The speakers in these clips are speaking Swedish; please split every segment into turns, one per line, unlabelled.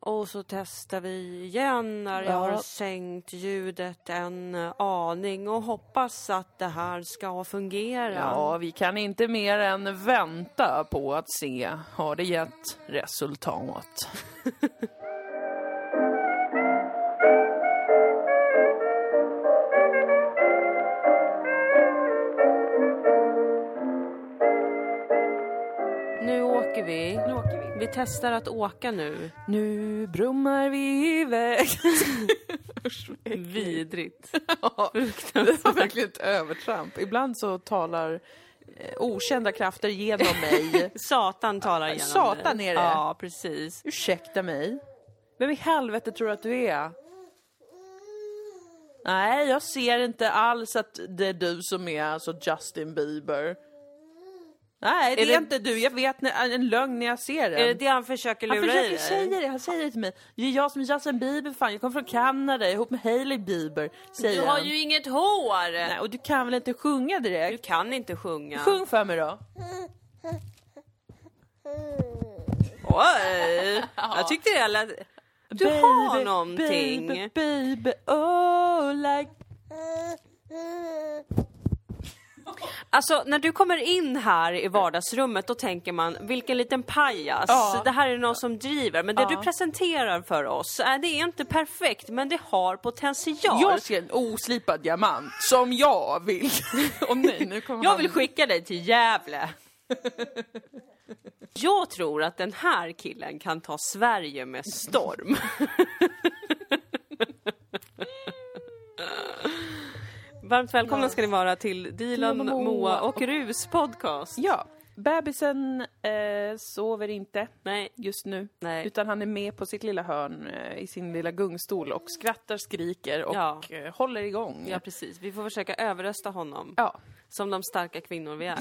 Och så testar vi igen när jag
Ja.
har sänkt ljudet en aning och hoppas att det här ska fungera.
Ja, vi kan inte mer än vänta på att se, har det gett resultat?
testar att åka nu.
Nu brummar vi iväg.
Vidrigt.
Ja, det var verkligen ett övertramp. Ibland så talar eh, okända krafter genom mig.
Satan talar igenom
Satan
dig.
är det.
Ja, precis.
Ursäkta mig. Vem i helvete tror du att du är? Nej, jag ser inte alls att det är du som är alltså Justin Bieber. Nej, det är,
Är det-
inte du. Jag vet när, en lögn när jag ser den.
Är det det han försöker
han
lura i
försöker
dig?
säga det, han säger det till mig. Det är jag som är Justin Bieber fan, jag kommer från Kanada ihop med Hailey Bieber, säger
Du har
han.
ju inget hår!
Nej, och du kan väl inte sjunga
Du
direkt?
kan inte sjunga.
Sjung för mig då.
Oj! Jag tyckte det lät... Du har någonting.
Baby, baby, oh like...
Alltså när du kommer in här i vardagsrummet då tänker man vilken liten pajas.
Ja.
Det här är någon som driver. Men det
Ja.
du presenterar för oss, äh, det är inte perfekt men det har potential.
Jag ser en oslipad diamant som jag vill. Åh nej, nu kommer
Jag
han.
vill skicka dig till Gävle. Jag tror att den här killen kan ta Sverige med storm. Varmt välkomna ska ni vara till Dilan,
Moa
Moa och Rus podcast.
Ja, bebisen eh, sover inte
Nej,
just nu.
Nej.
Utan han är med på sitt lilla hörn eh, i sin lilla gungstol och skrattar, skriker och
Ja.
eh, håller igång.
ja precis. Vi får försöka överrösta honom.
Ja.
Som de starka kvinnor vi är.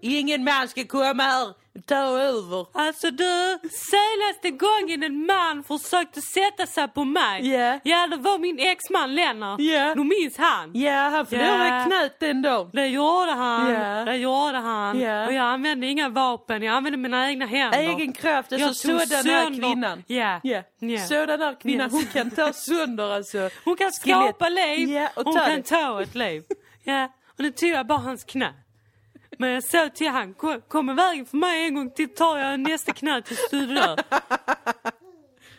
Ingen man ska komma här och ta över.
Alltså du, senaste gången en man försökte sätta sig på mig.
Ja.
Ja, det var min exman Lennart.
Ja.
Du minns han?
Ja, han förlorade
Ja.
knät den dagen.
Det gjorde han.
Ja.
Det gjorde han.
Ja.
Och jag använde inga vapen, jag använde mina egna händer.
Egen kraft, alltså sådan här kvinnan.
Ja.
Ja.
Ja.
Sådan här kvinnan, hon kan ta sönder alltså.
Hon kan skapa liv,
Ja, och
hon kan
det.
ta ett liv. Ja, och nu tog jag bara hans knä. Men jag sa till han, kom, kom i vägen för mig en gång till tar jag nästa knä tills du dör.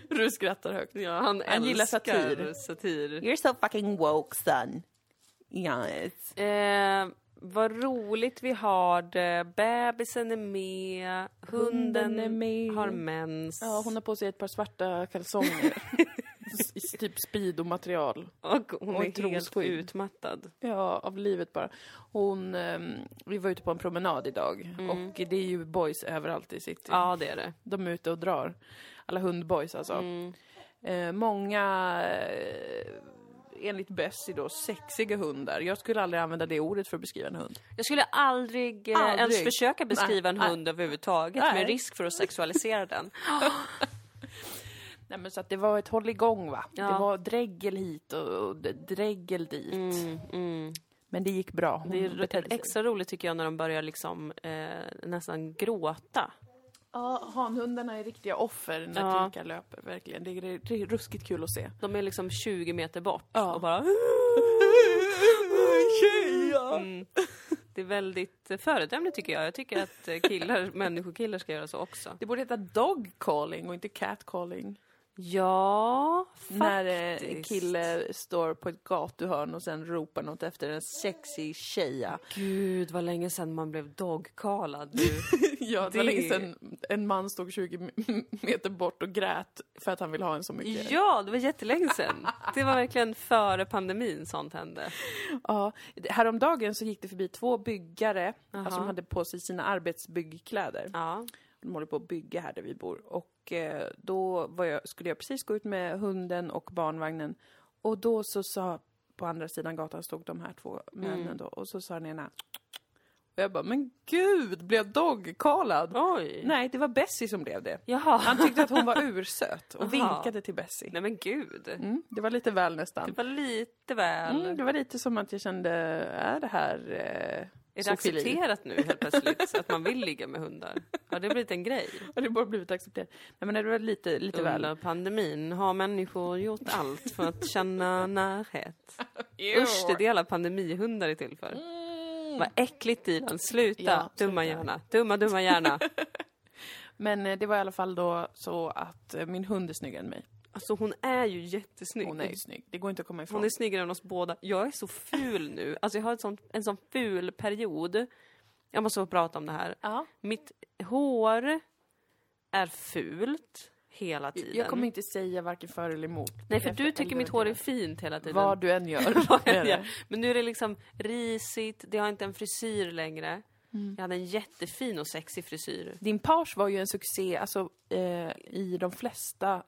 Du skrattar högt.
Ja, han,
Han gillar
älskar
satir.
satir.
You're so fucking woke son. Yes.
Eh, vad roligt vi har det. Bebisen är med, hunden,
Hunden är med.
har mens.
Ja, hon har på sig ett par svarta kalsonger. I typ speedo-material.
och hon
och
är helt utmattad.
Ja, av livet bara. Hon, ehm, vi var ute på en promenad idag och det är ju boys överallt i city.
Ja, det är det.
De är ute och drar. Alla hundboys alltså. Eh, många, eh, enligt Bessie då, sexiga hundar. Jag skulle aldrig använda det ordet för att beskriva en hund.
Jag skulle aldrig, eh,
Aldrig.
ens försöka beskriva
Nej,
en hund överhuvudtaget
Nej.
med risk för att sexualisera den.
Nej men så att det var ett håll igång va.
Ja.
Det var dräggel hit och, och d- dräggel dit.
Mm, mm.
Men det gick bra. Hon
Det är extra roligt tycker jag när de börjar liksom eh, nästan gråta.
Ja, hanhundarna är riktiga offer när
Ja.
Tinka löper, verkligen. Det är, det är ruskigt kul att se.
De är liksom 20 meter bort
Ja.
och bara... Mm. Det är väldigt föredömligt tycker jag. Jag tycker att killar, människokillar ska göra så också.
Det borde heta dog calling och inte cat calling.
Ja,
När eh, en
faktiskt.
kille står på ett gatuhörn och sen ropar något efter en sexy tjeja.
Gud vad länge sedan man blev dogkalad du.
Ja, det var
Det-
länge sedan en man stod 20 meter bort och grät för att han ville ha en så mycket.
Ja, det var jättelänge sedan. Det var verkligen före pandemin sånt hände.
Ja, häromdagen så gick det förbi två byggare,
Jaha.
alltså de hade på sig sina arbetsbyggkläder.
Ja.
De håller på att bygga här där vi bor. Och eh, då jag, skulle jag precis gå ut med hunden och barnvagnen. Och då så sa, på andra sidan gatan stod de här två männen då. Och så sa den ena, och jag bara, men gud, blev jag dogkalad?
Oj.
Nej, det var Bessie som blev det.
Jaha.
Han tyckte att hon var ursöt och vinkade till Bessie.
Nej men gud.
Mm, det var lite väl nästan.
Det var lite väl.
Mm, det var lite som att jag kände, är det här, eh,
Är det
Zoofili.
accepterat nu helt plötsligt att man vill ligga med hundar? Har det blivit en grej?
Har det bara blivit accepterat? Nej men det var lite, lite väl.
Under pandemin har människor gjort allt för att känna närhet. Usch, det är det alla pandemihundar är till för. Vad äckligt Dilan, sluta!
Mm. Ja,
dumma hjärna, dumma dumma hjärna.
Men eh, det var i alla fall då så att eh, min hund är snyggare än mig.
Alltså hon är ju jättesnygg.
Hon är ju snygg. Det går inte att komma ifrån.
Hon är snyggare än oss båda. Jag är så ful nu. Alltså jag har sånt, en sån ful period. Jag måste få prata om det här.
Ja.
Mitt hår är fult hela tiden.
Jag kommer inte säga varken för eller emot.
Nej, för du tycker mitt hår är fint hela tiden.
Vad du än gör.
Vad
det.
gör. Men nu är det liksom risigt, det har inte en frisyr längre.
Mm.
Jag hade en jättefin och sexig frisyr.
Din page var ju en succé, alltså eh, i de flesta,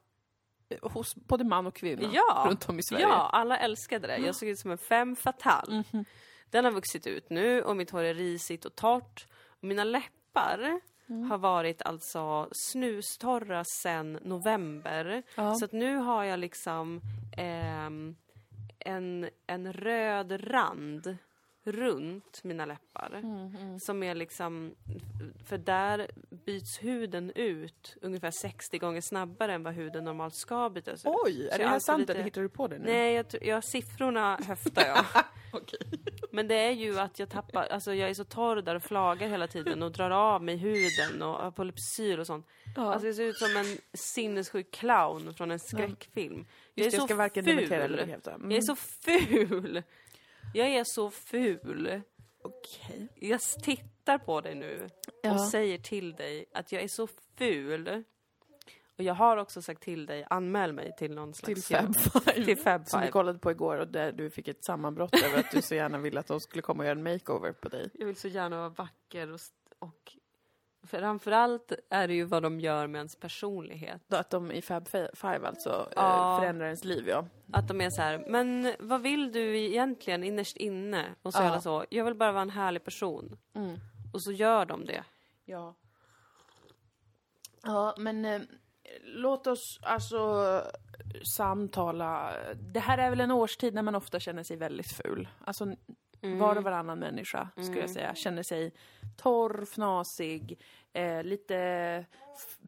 hos både man och kvinna
Ja,
runt om i Sverige.
Ja, alla älskade det. Jag såg ut som en femme fatale.
Mhm.
Den har vuxit ut nu och mitt hår är risigt och torrt. Och mina läppar
Mm.
har varit alltså snustorra sedan november.
Ja.
Så att nu har jag liksom ehm, en, en röd rand runt mina läppar.
Mm,
Som är liksom, för där byts huden ut ungefär 60 gånger snabbare än vad huden normalt ska bytas ut.
Oj, är
jag
det
är
här sant
lite-
eller hittar du på det nu?
Nej, jag, jag, siffrorna höftar jag.
Okej.
Men det är ju att jag tappar, alltså jag är så torr där och flagar hela tiden och drar av mig huden och har polypsyr och sånt.
Ja.
Alltså jag ser ut som en sinnessjuk clown från en skräckfilm. Jag är
det,
så
jag ska varken
ful.
eller. Mm.
Jag är så ful! Jag är så ful.
Okej.
Jag tittar på dig nu
Ja.
och säger till dig att jag är så ful. Och jag har också sagt till dig, anmäl mig till någon
Till
slags...
Fab Five.
Till Fab
Som vi
Five.
kollade på igår och där du fick ett sammanbrott över att du så gärna ville att de skulle komma och göra en makeover på dig.
Jag vill så gärna vara vacker och, och framförallt är det ju vad de gör med ens personlighet.
Då att de i Fab Five alltså
Ja.
eh, förändrar ens liv, ja.
Att de är så här, men vad vill du egentligen innerst inne? Och så
Ja.
alla så, jag vill bara vara en härlig person.
Mm.
Och så gör de det.
Ja. Ja, men eh, låt oss alltså samtala. Det här är väl en årstid när man ofta känner sig väldigt ful. Alltså var och varannan människa, skulle jag säga, känner sig torr, fnasig, eh, lite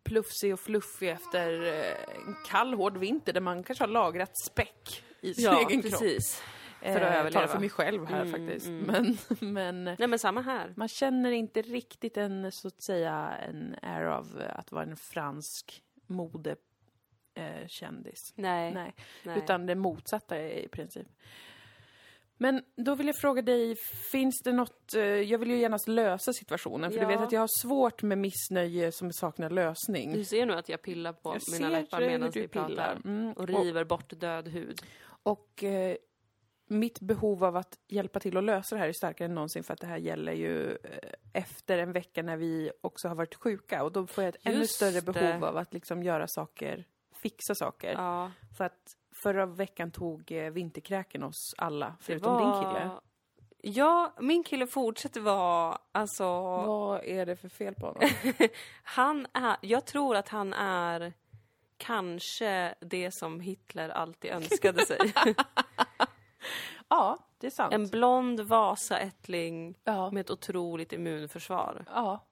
plufsig och fluffig efter eh, en kall, hård vinter där man kanske har lagrat späck i sin egen kropp.
precis.
Eh,
För att
jag
överleva.
talar för mig själv här
Mm,
faktiskt.
mm.
Men, men
Nej men samma här.
man känner inte riktigt en, så att säga, en air av att vara en fransk modekändis. Eh.
Nej.
Nej.
nej.
utan det motsatta i princip. Men då vill jag fråga dig, finns det något, eh, jag vill ju gärna lösa situationen, för
Ja.
du vet att jag har svårt med missnöje som saknar lösning.
Du ser nu att jag pillar på
Jag
mina läppar medan vi pratar.
Mm.
Och river bort död hud.
Och eh, mitt behov av att hjälpa till att lösa det här är starkare än någonsin för att det här gäller ju eh, efter en vecka när vi också har varit sjuka och då får jag ett ännu
Just
större
det.
behov av att liksom göra saker, fixa saker.
Ja,
För att förra veckan tog eh, vinterkräken oss alla, förutom
var...
din kille.
Ja, min kille fortsätter vara, alltså,
Vad är det för fel på honom?
han är, jag tror att han är kanske det som Hitler alltid önskade sig.
ja, det är sant.
En blond Vasaättling
Ja,
med ett otroligt immunförsvar.
ja.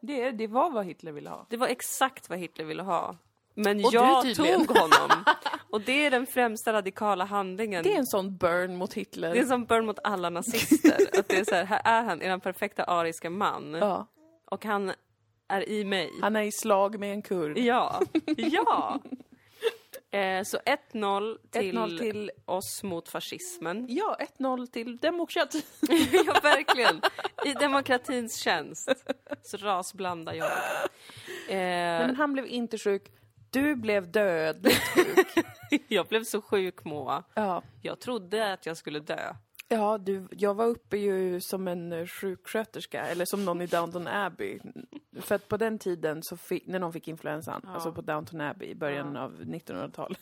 Det, det var vad Hitler ville ha.
Det var exakt vad Hitler ville ha. Men
Och
jag tog honom. Och det är den främsta radikala handlingen.
Det är en sån burn mot Hitler.
Det är som burn mot alla nazister. att det är så här, här är han, den perfekta ariska man.
Ja,
Och han är i mig.
han är i slag med en kurd.
Ja, ja. Eh, så 1-0 till,
1-0 till-
oss mot fascismen.
Ja, 1-0 till demokrati.
ja, verkligen. I demokratins tjänst så rasblandar jag. Eh,
men han blev inte sjuk. Du blev dödligt sjuk.
jag blev så sjuk, Moa.
ja.
Jag trodde att jag skulle dö.
Ja, du, jag var uppe ju som en eh, sjuksköterska, eller som någon i Downton Abbey. För att på den tiden, så fick, när någon fick influensan,
Ja.
alltså på Downton Abbey i början
Ja.
av 1900-talet.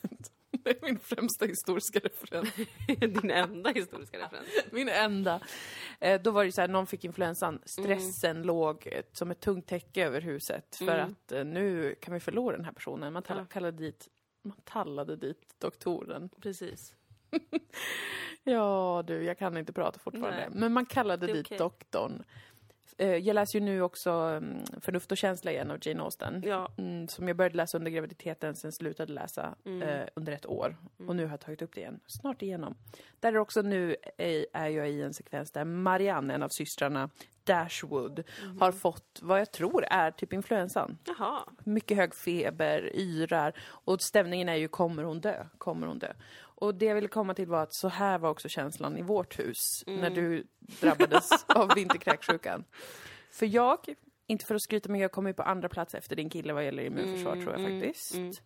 Det är min främsta historiska referens.
Din enda historiska referens.
Min enda. Eh, då var det så här, någon fick influensan, stressen låg eh, som ett tungt täcke över huset. För
Mm.
att eh, nu kan vi förlora den här personen. Man tall-
Ja.
kallade dit, man tallade dit doktoren.
Precis.
Ja, du, jag kan inte prata fortfarande.
Nej.
Men man kallade dit
okej. doktorn.
Eh, Jag läser ju nu också mm, Förnuft och känsla igen av Jane Austen.
Ja.
Mm, som jag började läsa under graviditeten, sen slutade läsa eh, under ett år. Och nu har jag tagit upp det igen. Snart igenom. Där är också nu är, är jag i en sekvens där Marianne, en av systrarna, Dashwood, har fått vad jag tror är typ influensan.
Jaha.
Mycket hög feber, yrar och stämningen är ju kommer hon dö? Kommer hon dö? Och det jag ville komma till var att så här var också känslan i vårt hus när du drabbades av vinterkräksjukan. För jag, inte för att skryta men jag kom ju på andra plats efter din kille vad gäller immunförsvar tror jag faktiskt.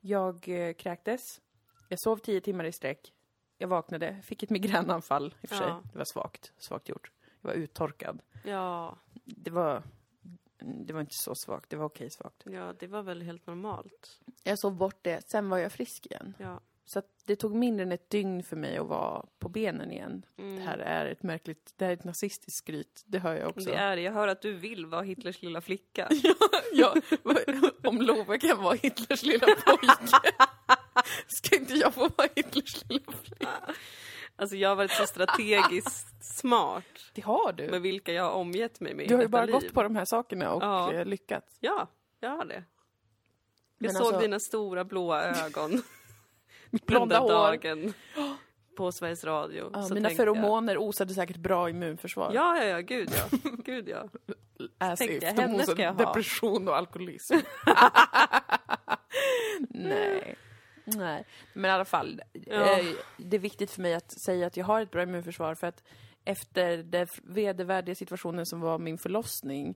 Jag eh, kräktes, jag sov tio timmar i sträck, jag vaknade, fick ett migränanfall i och för sig.
Ja.
Det var svagt, svagt gjort. Jag var uttorkad.
Ja.
Det var, det var inte så svagt, det var okej svagt.
ja, det var väl helt normalt.
Jag sov bort det, sen var jag frisk igen.
Ja.
Så det tog mindre än ett dygn för mig att vara på benen igen.
Mm.
Det här är ett märkligt, det här är ett nazistiskt skryt, det hör jag också.
Det är det. Jag hör att du vill vara Hitlers lilla flicka.
ja, om Love kan vara Hitlers lilla pojke. Ska inte jag få vara Hitlers lilla flicka?
Alltså jag har varit så strategiskt smart
Det har du.
med vilka jag har omgett mig med
Du har ju bara
liv.
gått på de här sakerna och
Ja.
eh, lyckats.
Ja, jag har det. Jag
Men
såg
alltså-
dina stora blåa ögon
blonda hår.
dagen på Sveriges Radio.
Ja, mina
tänkte jag-
feromoner osade säkert bra immunförsvar.
Ja, ja, ja, gud ja. Gud ja.
As if.
jag,
De
henne
osade depression och alkoholism. Nej. Nej, men i alla fall.
Ja.
Eh, det är viktigt för mig att säga att jag har ett bra immunförsvar för att efter den vedervärdiga situationen som var min förlossning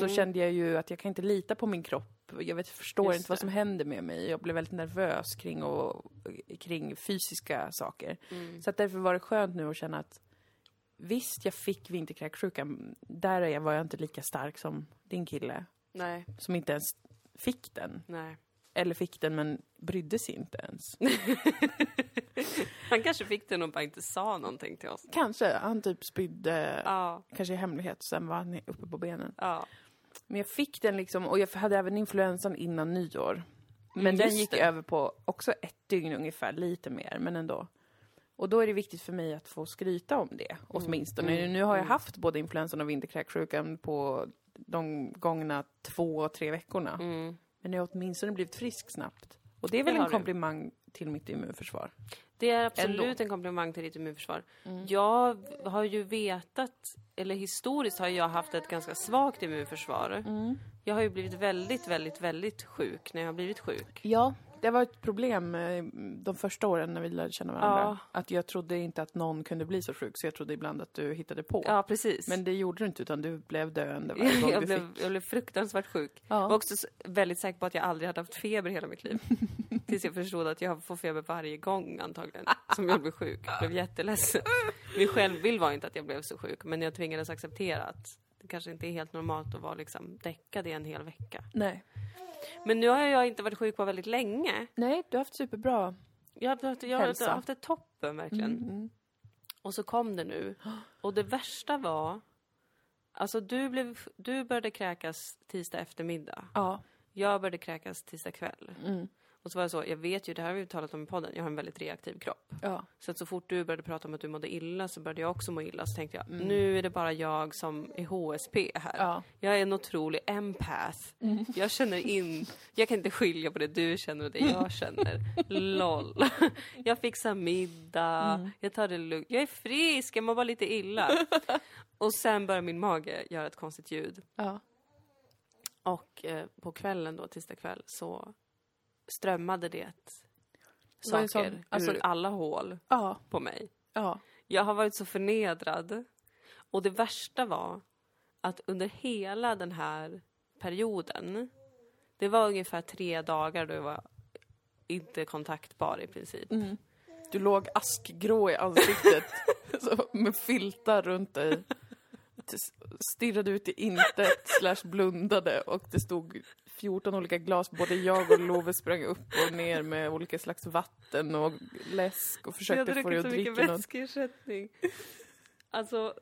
så kände jag ju att jag kan inte lita på min kropp. Jag vet, förstår
Just
inte vad
det.
som händer med mig. Jag blev väldigt nervös kring, och, kring fysiska saker. Så att därför var det skönt nu att känna att visst, jag fick vinterkräksjukan. Där är jag, var jag inte lika stark som din kille
Nej,
som inte ens fick den.
nej.
Eller fick den men brydde sig inte ens.
Han kanske fick den och bara inte sa någonting till oss.
Kanske, han typ spydde,
Ja,
kanske i hemlighet, sen var han uppe på benen.
ja.
Men jag fick den liksom, och jag hade även influensan innan nyår. Men
Mm,
den gick
det.
över på också ett dygn ungefär, lite mer, men ändå. Och då är det viktigt för mig att få skryta om det,
Mm,
åtminstone. Nu har jag haft både influensan och vinterkräksjukan på de gångna två, tre veckorna.
Mm.
Men jag har åtminstone blivit frisk snabbt. Och det är väl
Det
en
har du.
komplimang till mitt immunförsvar.
Det är absolut
Ändå.
en komplimang till ditt immunförsvar. Jag har ju vetat, eller historiskt har jag haft ett ganska svagt immunförsvar. Jag har ju blivit väldigt, väldigt, väldigt sjuk när jag har blivit sjuk.
Ja, det var ett problem eh, de första åren när vi lärde känna varandra. Att jag trodde inte att någon kunde bli så sjuk, så jag trodde ibland att du hittade på.
Ja, precis.
Men det gjorde du inte, utan du blev döende varje gång
jag,
du
blev,
fick.
jag blev fruktansvärt sjuk.
Ja.
Jag var också väldigt säker på att jag aldrig hade haft feber hela mitt liv. Tills jag förstod att jag får feber varje gång antagligen som jag blir sjuk. Jag blev jätteledsen. Min självbild var inte att jag blev så sjuk, men jag tvingades acceptera att det kanske inte är helt normalt att vara liksom däckad i en hel vecka.
Nej.
Men nu har jag inte varit sjuk på väldigt länge.
Nej, du har haft superbra.
Jag har haft, jag har
Hälsa.
haft ett toppen verkligen. Och så kom det nu. Och det värsta var, alltså du, blev, du började kräkas tisdag eftermiddag.
Ja.
Jag började kräkas tisdag kväll.
Mm.
Och så var det så, jag vet ju, det här har vi talat om i podden, jag har en väldigt reaktiv kropp.
Ja.
Så att så fort du började prata om att du mådde illa så började jag också må illa. Så tänkte jag,
Mm.
nu är det bara jag som är HSP här.
Ja.
Jag är en otrolig empath. Jag känner in, jag kan inte skilja på det du känner och det jag känner. LOL. Jag fixar middag, jag tar det lugnt. Jag är frisk, jag mår bara lite illa. Och sen börjar min mage göra ett konstigt ljud.
Ja.
Och eh, på kvällen då, tisdag kväll, så strömmade det saker
sån- alltså-
ur alla hål
Ja.
på mig.
Ja.
Jag har varit så förnedrad. Och det värsta var att under hela den här perioden, det var ungefär tre dagar då jag var inte kontaktbar i princip.
Du låg askgrå i ansiktet så med filtar runt dig. Stirrade ut i intet, slash blundade och det stod 14 olika glas. Både jag och Love sprang upp och ner med olika slags vatten och läsk och försökte få dig att dricka något.
vätskeersättning. Alltså,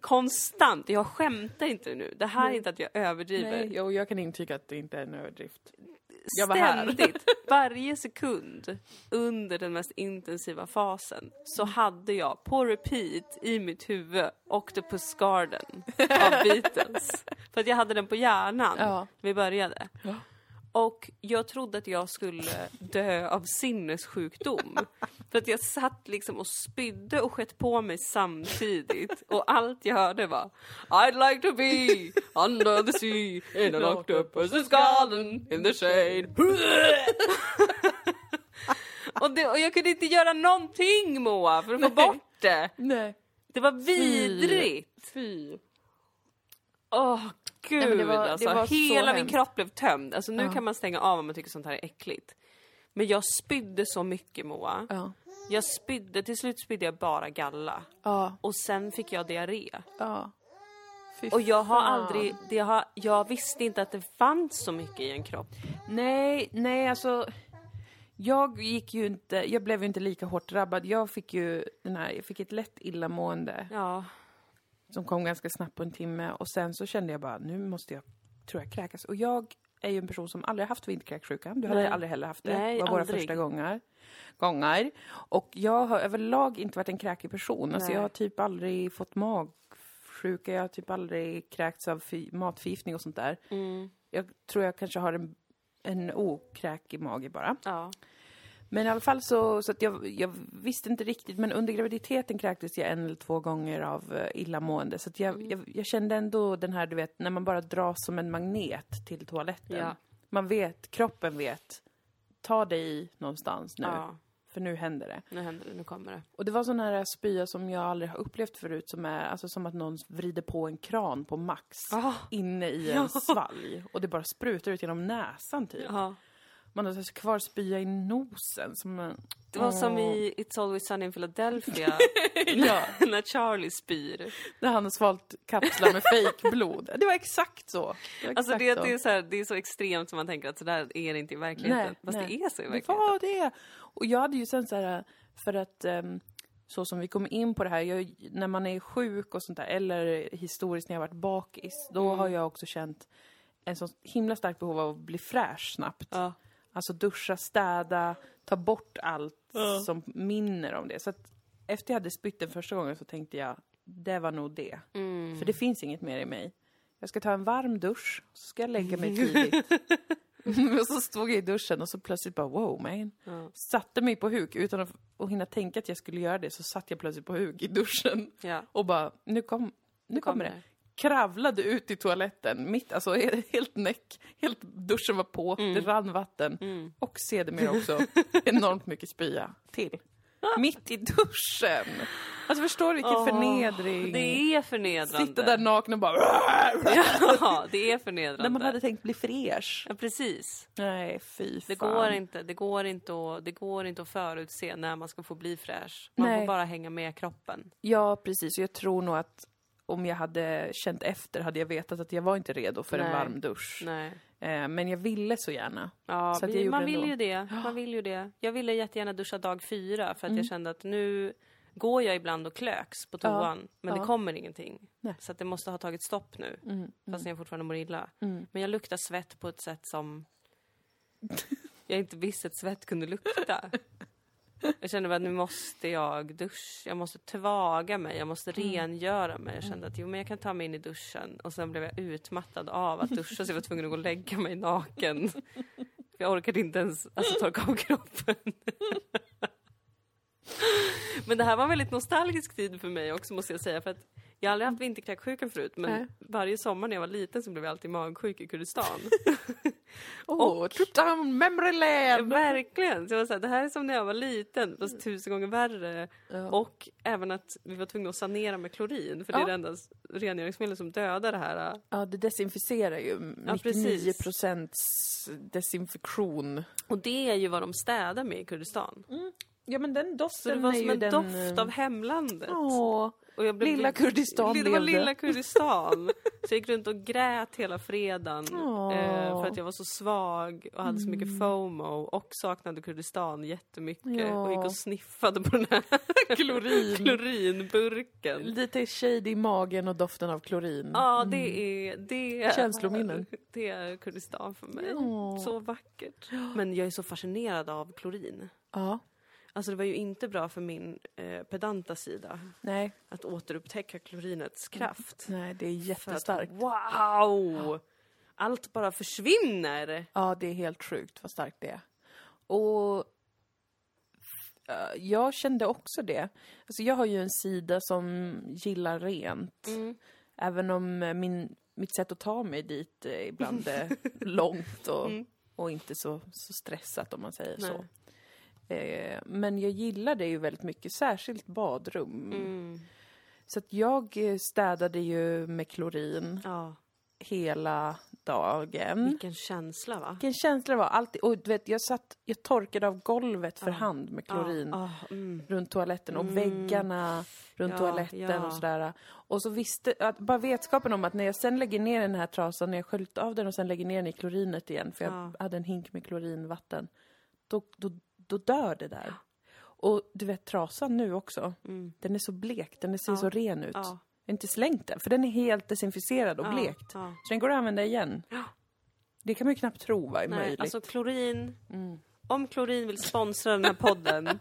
konstant. Jag skämtar inte nu. Det här är inte att jag överdriver.
Nej, och jag kan intyga att det inte är en överdrift. Jag var här.
ständigt, varje sekund under den mest intensiva fasen så
Mm.
hade jag på repeat i mitt huvud Octopus Garden av Beatles. För att jag hade den på hjärnan när vi började.
Ja.
Och jag trodde att jag skulle dö av sinnessjukdom. För att jag satt liksom och spydde och skett på mig samtidigt. Och allt jag hörde var I'd like to be under the sea in an octopus's garden in the shade. och, det, och jag kunde inte göra någonting Moa för att få bort det.
Nej.
Det var vidrigt.
Fy.
Åh gud
men det var- det
alltså. Hela min kropp blev tömd. Alltså nu
Ja.
kan man stänga av om man tycker sånt här är äckligt. Men jag spydde så mycket Moa.
Ja.
Jag spydde, till slut spydde jag bara galla.
Ja.
Och sen fick jag diarré.
Ja. Fy
Och jag har
fan.
aldrig, det har, jag visste inte att det fanns så mycket i en kropp.
Nej, nej alltså. Jag gick ju inte, jag blev ju inte lika hårt drabbad. Jag fick ju den här, jag fick ett lätt illamående
Ja,
som kom ganska snabbt på en timme och sen så kände jag bara, nu måste jag, tror jag, kräkas. Och jag är ju en person som aldrig haft vinterkräksjuka. Du hade
Nej.
aldrig heller haft det.
Nej,
det var våra
aldrig.
första gånger. gånger. Och jag har överlag inte varit en kräkig person. Alltså jag har typ aldrig fått magsjuka, jag har typ aldrig kräkts av matförgiftning och sånt där.
mm,
Jag tror jag kanske har en, en okräkig mage bara.
ja.
Men i alla fall så, så att jag, jag visste inte riktigt, men under graviditeten kräktes jag en eller två gånger av uh, illamående. Så att jag,
Mm.
jag, jag kände ändå den här, du vet, när man bara dras som en magnet till toaletten.
Ja.
Man vet, kroppen vet, ta dig någonstans nu,
ja.
för nu händer det.
Nu händer det, nu kommer det.
Och det var sån här spya som jag aldrig har upplevt förut, som är alltså som att någon vrider på en kran på max.
Ah.
Inne i en
Ja.
svalg. Och det bara sprutar ut genom näsan typ.
Ja.
Man har kvar spya i nosen. Som.
Det var som
Åh.
i It's Always Sunny in Philadelphia,
Ja,
när Charlie spyr.
när han har svalt kapslar med fejkblod. Det var exakt så. Det var
Alltså
exakt
det, det, är så här, det är så extremt som man tänker att sådär är det inte i verkligheten.
Nej,
Fast
nej.
det är så i
Det
verkligheten.
var det! Och jag hade ju sen så här, för att ehm, så som vi kom in på det här, jag, när man är sjuk och sånt där, eller historiskt när jag varit bakis, då
Mm.
har jag också känt en så himla starkt behov av att bli fräsch snabbt.
Ja.
Alltså duscha, städa, ta bort allt
Ja.
som minner om det. Så att efter jag hade spytt den första gången så tänkte jag, det var nog det.
Mm.
För det finns inget mer i mig. Jag ska ta en varm dusch, så ska jag lägga mig tidigt. och så stod jag i duschen och så plötsligt bara wow man.
Ja.
Satte mig på huk utan att, att hinna tänka att jag skulle göra det så satt jag plötsligt på huk i duschen.
Ja.
Och bara, nu, kom, nu kommer det. Kravlade ut i toaletten, mitt, alltså helt näck. Helt, duschen var på, det rann vatten.
Mm.
Och sedermera också enormt mycket spya till. Mitt i duschen! Alltså förstår du vilken
Åh,
förnedring?
Det är förnedrande.
Sitta där naken och bara...
Ja, det är förnedrande.
När man hade tänkt bli fräsch.
Ja, precis.
Nej, fy
Det
fan.
går, inte, det, går inte att, det går inte att förutse när man ska få bli fräsch. Man
Nej.
får bara hänga med kroppen.
Ja, precis. Jag tror nog att om jag hade känt efter hade jag vetat att jag var inte redo för en
Nej.
varm dusch.
Nej.
Eh, men jag ville så gärna.
Ja,
Så
vi, man vill
ändå.
ju det. Man vill ju det. Jag ville jättegärna duscha dag fyra för att
Mm.
jag kände att nu går jag ibland och klöks på
Ja,
toan, men
ja.
det kommer ingenting.
Nej.
Så att det måste ha tagit stopp nu,
Mm,
fast jag fortfarande mår illa.
mm.
Men jag luktar svett på ett sätt som jag inte visste att svett kunde lukta. Jag kände att nu måste jag duscha, jag måste tvaga mig, jag måste
Mm.
rengöra mig. Jag kände att jo, men jag kan ta mig in i duschen. Och sen blev jag utmattad av att duscha så jag var tvungen att gå och lägga mig naken. Jag orkade inte ens alltså, torka av kroppen. Men det här var en väldigt nostalgisk tid för mig också måste jag säga. För att jag har aldrig haft vinterkräksjukan förut men
Nej.
varje sommar när jag var liten så blev jag alltid magsjuk i Kurdistan.
Åh, oh, trip down memory lane!
verkligen! Så jag var så här, det här är som när jag var liten, fast tusen gånger värre.
Ja.
Och även att vi var tvungna att sanera med klorin, för det är det enda rengöringsmedel som dödar det här.
ja, det desinficerar ju.
Ja,
99
precis.
procents desinfektion.
Och det är ju vad de städar med i Kurdistan.
Ja, men den
Så
doften
det var
är
som
ju
en
den...
doft
eh,
av hemlandet.
Åh.
Och jag blev,
Lilla Kurdistan
Det var
levde.
lilla Kurdistan. Så jag gick runt och grät hela fredagen. Eh, för att jag var så svag och hade så mycket FOMO och saknade Kurdistan jättemycket.
Ja.
Och gick och sniffade på den här
Klorin.
klorinburken.
Lite shade i magen och doften av klorin.
Ja, det är... Det
Känslominnen.
Det är Kurdistan för mig.
Ja.
Så vackert. Men jag är så fascinerad av klorin.
Ja,
Alltså det var ju inte bra för min eh, pedanta sida
nej,
att återupptäcka klorinets kraft.
nej, det är
För att,
jättestarkt.
wow! Allt bara försvinner!
Ja, det är helt sjukt vad starkt det är. Och eh, jag kände också det. Alltså jag har ju en sida som gillar rent.
Mm.
Även om eh, min, mitt sätt att ta mig dit eh, ibland är långt och,
Mm.
och inte så, så stressat om man säger
Nej.
så. Eh, men jag gillar det ju väldigt mycket, särskilt badrum.
Mm.
Så att jag eh, städade ju med klorin
Ja,
hela dagen.
vilken känsla va?
Vilken känsla det var. Alltid, och du vet, jag satt, jag torkade av golvet för
Ja.
hand med klorin
ja, mm.
runt toaletten och
Mm.
väggarna runt
Ja,
toaletten
ja.
och sådär. Och så visste, att, bara vetskapen om att när jag sen lägger ner den här trasan, när jag sköljt av den och sen lägger ner den i klorinet igen, för jag
Ja.
hade en hink med klorinvatten, då, då, då dör det där. Och du vet trasan nu också,
Mm.
den är så blek, den ser
Ja.
så ren ut.
Ja.
Jag har inte slängt den, för den är helt desinficerad och
Ja,
blekt.
ja.
Så den går att använda igen. Det kan man ju knappt tro var är
Nej,
möjligt.
alltså klorin.
Mm.
Om klorin vill sponsra den här podden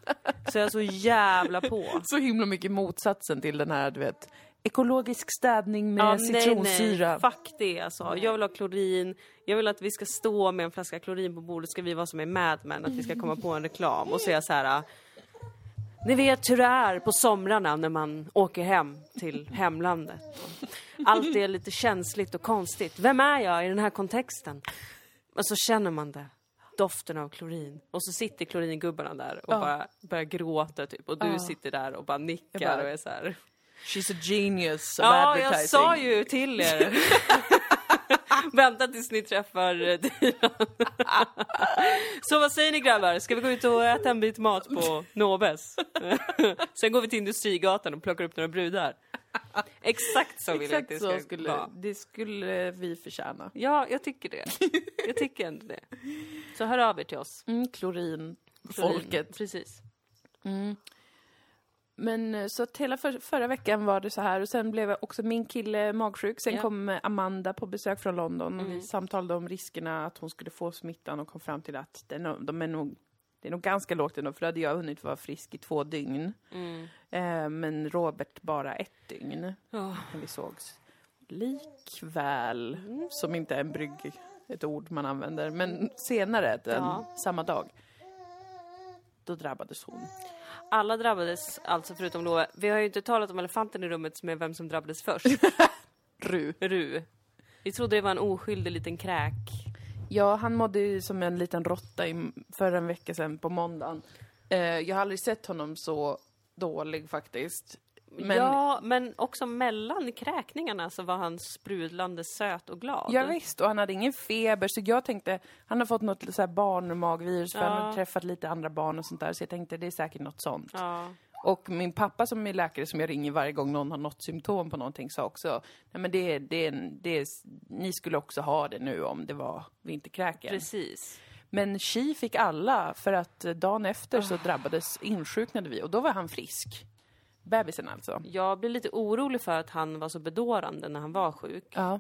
så är jag så jävla på.
Så himla mycket motsatsen till den här, du vet, ekologisk städning med
Ja, nej,
citronsyra.
nej, fuck det alltså. Jag vill ha klorin. Jag vill att vi ska stå med en flaska klorin på bordet, ska vi vara som i Mad Men, att vi ska komma på en reklam och säga så här. Ni vet hur det är på somrarna när man åker hem till hemlandet. Allt är lite känsligt och konstigt. Vem är jag i den här kontexten? Och så känner man det. Doften av klorin. Och så sitter kloringubbarna där och
Ja.
bara börjar gråta typ. Och du
Ja.
sitter där och bara nickar
bara-
och är så här.
She's a genius of
Ja,
advertising.
jag sa ju till er. Vänta tills ni träffar eh, Dilan. Så vad säger ni grabbar? Ska vi gå ut och äta en bit mat på Nobes? Sen går vi till Industrigatan och plockar upp några brudar. Exakt så vill jag att det
Exakt
ska
så skulle,
vara.
det skulle vi förtjäna.
Ja, jag tycker det. Jag tycker ändå det. Så hör av er till oss.
Mm, klorin, folket.
Precis.
Men eh, så att hela för, förra veckan var det så här och sen blev också min kille magsjuk. Sen
Ja.
kom eh, Amanda på besök från London och
Mm.
vi samtalade om riskerna att hon skulle få smittan och kom fram till att det är nog, de är nog, det är nog ganska lågt ändå för då hade jag hunnit vara frisk i två dygn.
Mm.
Eh, men Robert bara ett dygn
Ja.
när vi sågs. Likväl,
Mm.
som inte är en brygg, ett ord man använder, men senare, den,
Ja.
samma dag, då drabbades hon.
Alla drabbades alltså förutom Love. Vi har ju inte talat om elefanten i rummet som är vem som drabbades först.
Ru.
Ru. Vi trodde det var en oskyldig liten kräk.
Ja, han mådde ju som en liten råtta i, för en vecka sedan på måndagen. Eh, jag har aldrig sett honom så dålig faktiskt. Men,
Ja, men också mellan kräkningarna så var han sprudlande söt och glad.
Ja, visst, och han hade ingen feber, så jag tänkte, han har fått något så här barnmagvirus, för han
Ja.
har träffat lite andra barn och sånt där, så jag tänkte det är säkert något sånt.
Ja.
Och min pappa som är läkare som jag ringer varje gång någon har något symptom på någonting sa också, nej men det, det, det, ni skulle också ha det nu om det var vinterkräken.
Precis.
Men Chi fick alla för att dagen efter
Ah.
så drabbades, insjuknade vi och då var han frisk. Bebisen alltså.
Jag blir lite orolig för att han var så bedårande när han var sjuk.
Ja.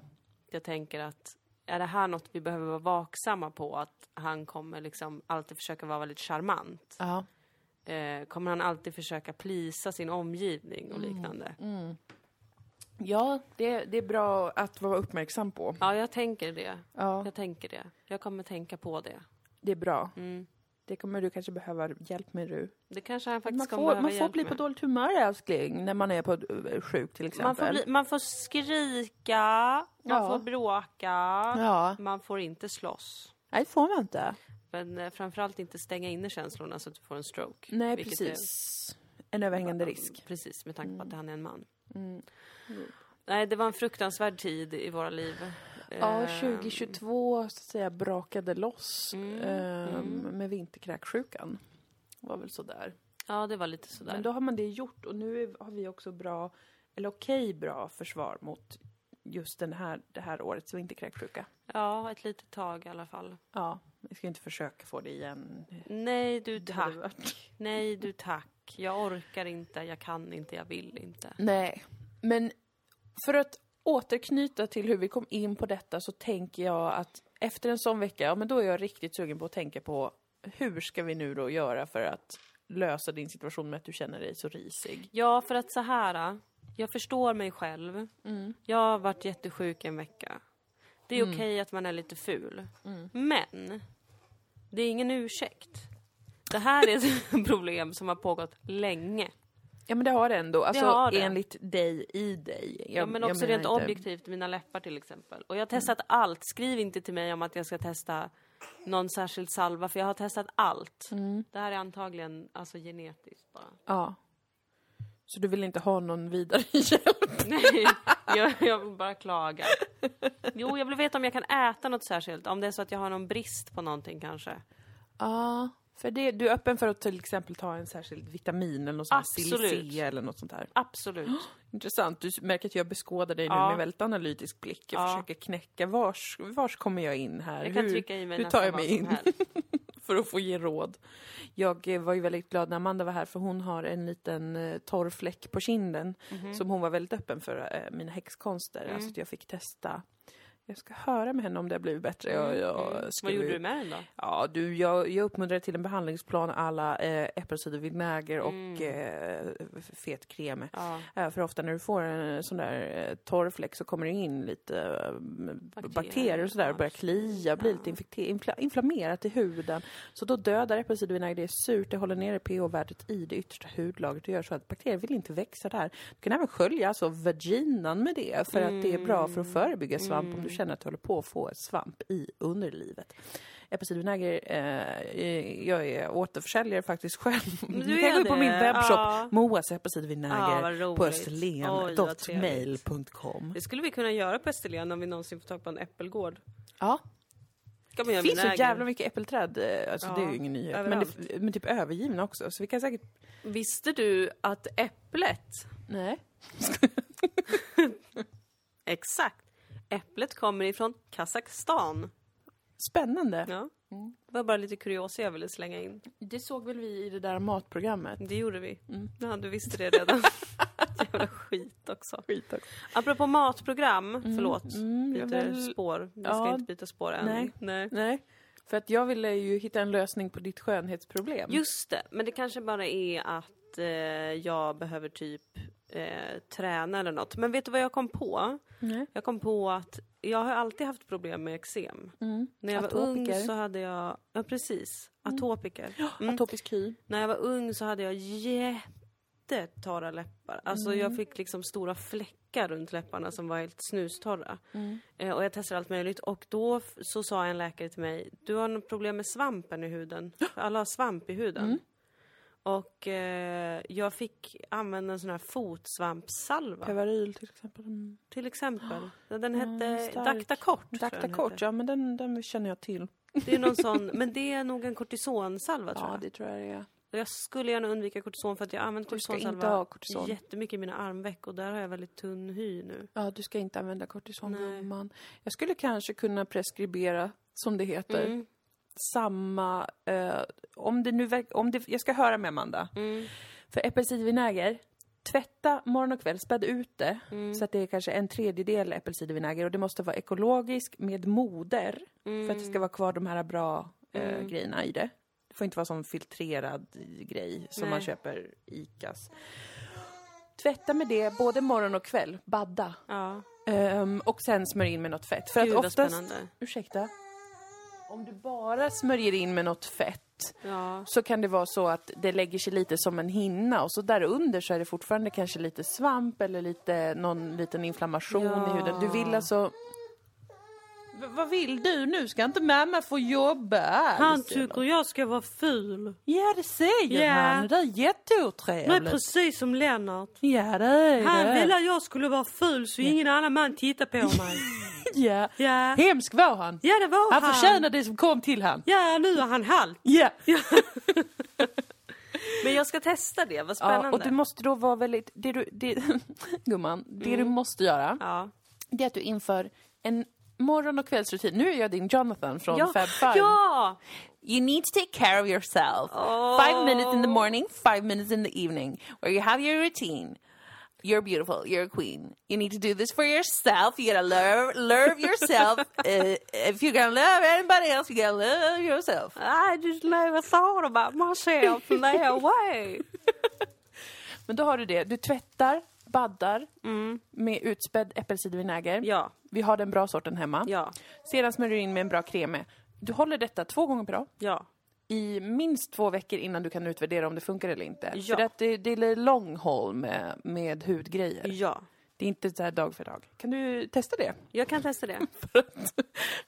Jag tänker att är det här något vi behöver vara vaksamma på? Att han kommer liksom alltid försöka vara väldigt charmant?
Ja.
Eh, kommer han alltid försöka plisa sin omgivning och liknande?
Ja, det, det är bra att vara uppmärksam på.
Ja, jag tänker det.
Ja,
Jag tänker det. Jag kommer tänka på det.
det är bra.
Mm.
Det kommer du kanske behöva hjälp med Ru.
Det kanske han faktiskt
Man
kommer
får,
behöva
man får
hjälp
bli på
med.
dåligt humör älskling, när man är på eh, sjuk till exempel.
Man får, bli, man får skrika, man
Ja.
får bråka,
Ja,
man får inte slåss.
nej det får man inte.
Men eh, framförallt inte stänga inne känslorna så att du får en stroke.
Nej, precis. En överhängande risk.
Precis, med tanke på att han är en man.
Mm.
Nej, det var en fruktansvärd tid i våra liv.
Ja,
Eh,
2022 så att säga brakade loss
Mm,
ehm,
mm.
med vinterkräksjukan. var väl sådär.
Ja, det var lite sådär.
Men då har man det gjort och nu har vi också bra eller okej bra försvar mot just den här, det här årets vinterkräksjuka.
Ja, ett litet tag i alla fall.
Ja, vi ska inte försöka få det igen.
Nej du tack. Nej du tack. Jag orkar inte, jag kan inte, jag vill inte.
Nej, men för att återknyta till hur vi kom in på detta så tänker jag att efter en sån vecka, ja men då är jag riktigt sugen på att tänka på hur ska vi nu då göra för att lösa din situation med att du känner dig så risig?
Ja, för att så här. Jag förstår mig själv. Jag har varit jättesjuk en vecka. Det är okej att man är lite ful. Men, det är ingen ursäkt. Det här är ett problem som har pågått länge.
Ja men det har det ändå, alltså
har det.
enligt dig i dig. Jag,
Ja, men också rent
inte-
objektivt, mina läppar till exempel. Och jag har testat allt. Skriv inte till mig om att jag ska testa någon särskild salva, för jag har testat allt. Det här är antagligen alltså genetiskt bara.
Ja. Så du vill inte ha någon vidare hjälp?
Nej, jag, jag vill bara klaga. Jo, jag vill veta om jag kan äta något särskilt. Om det är så att jag har någon brist på någonting kanske.
Ja, för det, du är öppen för att till exempel ta en särskild vitamin eller något sånt silicea eller något sånt där.
Absolut.
Intressant. Du märker att jag beskådar dig nu
Ja.
med väldigt analytisk blick. Jag
Ja.
försöker knäcka vars, vars kommer jag in här?
Jag kan
hur
trycka i mig
hur tar jag mig in? för att få ge råd. Jag eh, var ju väldigt glad när Amanda var här för hon har en liten eh, torr fläck på kinden
Mhm.
som hon var väldigt öppen för, eh, mina häxkonster.
Mm.
Alltså att jag fick testa. Jag ska höra med henne om det har blivit bättre. Jag, jag
Mm. Vad gjorde du med den då?
Ja, du, jag, jag uppmuntrade till en behandlingsplan alla eh, äppelcidervinäger och
Mm.
eh, fet krem.
Ja.
Ja, för ofta när du får en sån där eh, torrfläck så kommer det in lite eh, bakterier,
Bakterier,
och sådär och
ja,
börjar klia, blir
ja.
lite infla- inflammerat i huden. Så då dödar äppelcidervinäger, det är surt, det håller nere pH-värdet i det yttersta hudlagret och gör så att bakterier vill inte växa där. Du kan även skölja alltså vaginan med det för att det är bra för att förebygga svamp om du känner att du håller på att få svamp i underlivet. Äppelcidervinäger, eh, jag är återförsäljare faktiskt själv. Du kan gå in på min webbshop,
Ja.
Moas
Ja,
äppelcidervinäger
roligt.
på österlen.mail.com.
Det skulle vi kunna göra på Österlen om vi någonsin får tag på en äppelgård.
Ja, det finns så jävla mycket äppelträd, eh, alltså det är
Ja,
ju ingen nyhet. Men, det, men typ övergivna också, så vi kan säkert...
Visste du att äpplet,
Nej.
exakt, äpplet kommer ifrån Kazakstan.
Spännande.
Ja.
Mm.
Det var bara lite kuriosa jag ville slänga in.
Det såg väl vi i det där matprogrammet.
Det gjorde vi.
Mm.
Ja, du visste det redan. Jävla skit också.
Skit också.
Apropå matprogram, förlåt.
Mm,
Byter
väl-
spår. Vi ska
Ja.
inte byta spår än.
Nej.
Nej.
Nej, för att jag ville ju hitta en lösning på ditt skönhetsproblem.
Just det, men det kanske bara är att eh, jag behöver typ eh, träna eller något. Men vet du vad jag kom på?
Nej.
Jag kom på att jag har alltid haft problem med eksem.
Mm.
När jag var
Atopiker.
ung så hade jag, ja precis, atopiker. Mm.
Atopisk hy.
När jag var ung så hade jag jättetorra läppar. Alltså jag fick liksom stora fläckar runt läpparna som var helt snustorra.
Mm.
Eh, och jag testade allt möjligt och då så sa en läkare till mig, du har något problem med svampen i huden. För alla har svamp i huden.
Mm.
Och eh, jag fick använda en sån här fotsvampssalva.
Pevaryl till exempel. Mm.
Till exempel. Den
Mm,
hette
stark.
Dactacort. hette.
ja men den, den känner jag till.
Det är någon sån, men det är nog en kortisonsalva tror
Ja,
jag.
det tror jag det är.
Jag skulle gärna undvika kortison för att jag använt kortisonsalva
kortison.
jättemycket i mina armveck och där har jag väldigt tunn hy nu.
Ja, du ska inte använda kortison,
Nej.
Jag skulle kanske kunna preskribera, som det heter,
Mm.
Samma... Eh, om det nu om det, Jag ska höra med Amanda.
Mm.
För äppelcidervinäger, tvätta morgon och kväll, späd ut det.
Mm.
Så att det är kanske en tredjedel äppelcidervinäger och det måste vara ekologisk med moder. För att det ska vara kvar de här bra eh,
Mm.
grejerna i det. Det får inte vara sån filtrerad grej som
Nej.
man köper Icas. Tvätta med det både morgon och kväll, badda.
Ja,
Ehm, och sen smörj in med något fett. För
Gud,
att oftast,
spännande.
ursäkta, om du bara smörjer in med något fett
ja.
så kan det vara så att det lägger sig lite som en hinna och så där under så är det fortfarande kanske lite svamp eller lite, någon liten inflammation
Ja.
i huden. Du vill alltså... V- vad vill du nu? Ska inte mamma få jobba alls?
Han tycker jag ska vara ful.
Ja, det säger
Ja.
han.
Det är
jätteotrevligt.
precis som Lennart.
Ja, det är
Han
det.
ville att jag skulle vara ful så ingen annan man tittar på mig.
Ja.
Ja,
Hemsk var han.
ja det var
Han
han.
förtjänar det som kom till han.
Ja, nu är han halt.
Ja.
Men jag ska testa det, vad
Ja,
spännande.
och du måste då vara väldigt... Det du, det, gumman, det du måste göra,
Ja.
det är att du inför en morgon och kvällsrutin. Nu är jag din Jonathan från
Ja.
Fab Five.
ja!
You need to take care of yourself.
Oh.
Five minutes in the morning, five minutes in the evening, where you have your routine. You're beautiful. You're a queen. You need to do this for yourself. You gotta love, love yourself. uh, if you're gonna love anybody else, you gotta love yourself.
I just never thought about myself in that way.
Men då har du det. Du tvättar, baddar med utspädd äppelcidervinäger.
Ja,
Vi har den bra sorten hemma.
ja,
Sedan smörjer du in med en bra kreme. Du håller detta två gånger per dag.
ja.
I minst två veckor innan du kan utvärdera om det funkar eller inte.
Ja.
För att det, det är long haul med, med hudgrejer.
Ja.
Det är inte så här dag för dag. Kan du testa det?
Jag kan testa det.
För att,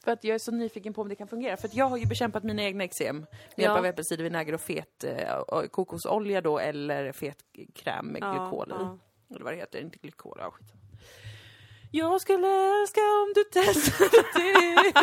för att jag är så nyfiken på om det kan fungera. För att jag har ju bekämpat mina egna eksem med hjälp
Ja.
av äppelcidervinäger och fet eh, kokosolja då eller fet kräm med
Ja,
glykol i.
ja.
Eller vad det heter, inte glykol, ja skit. Jag skulle älska om du testade det.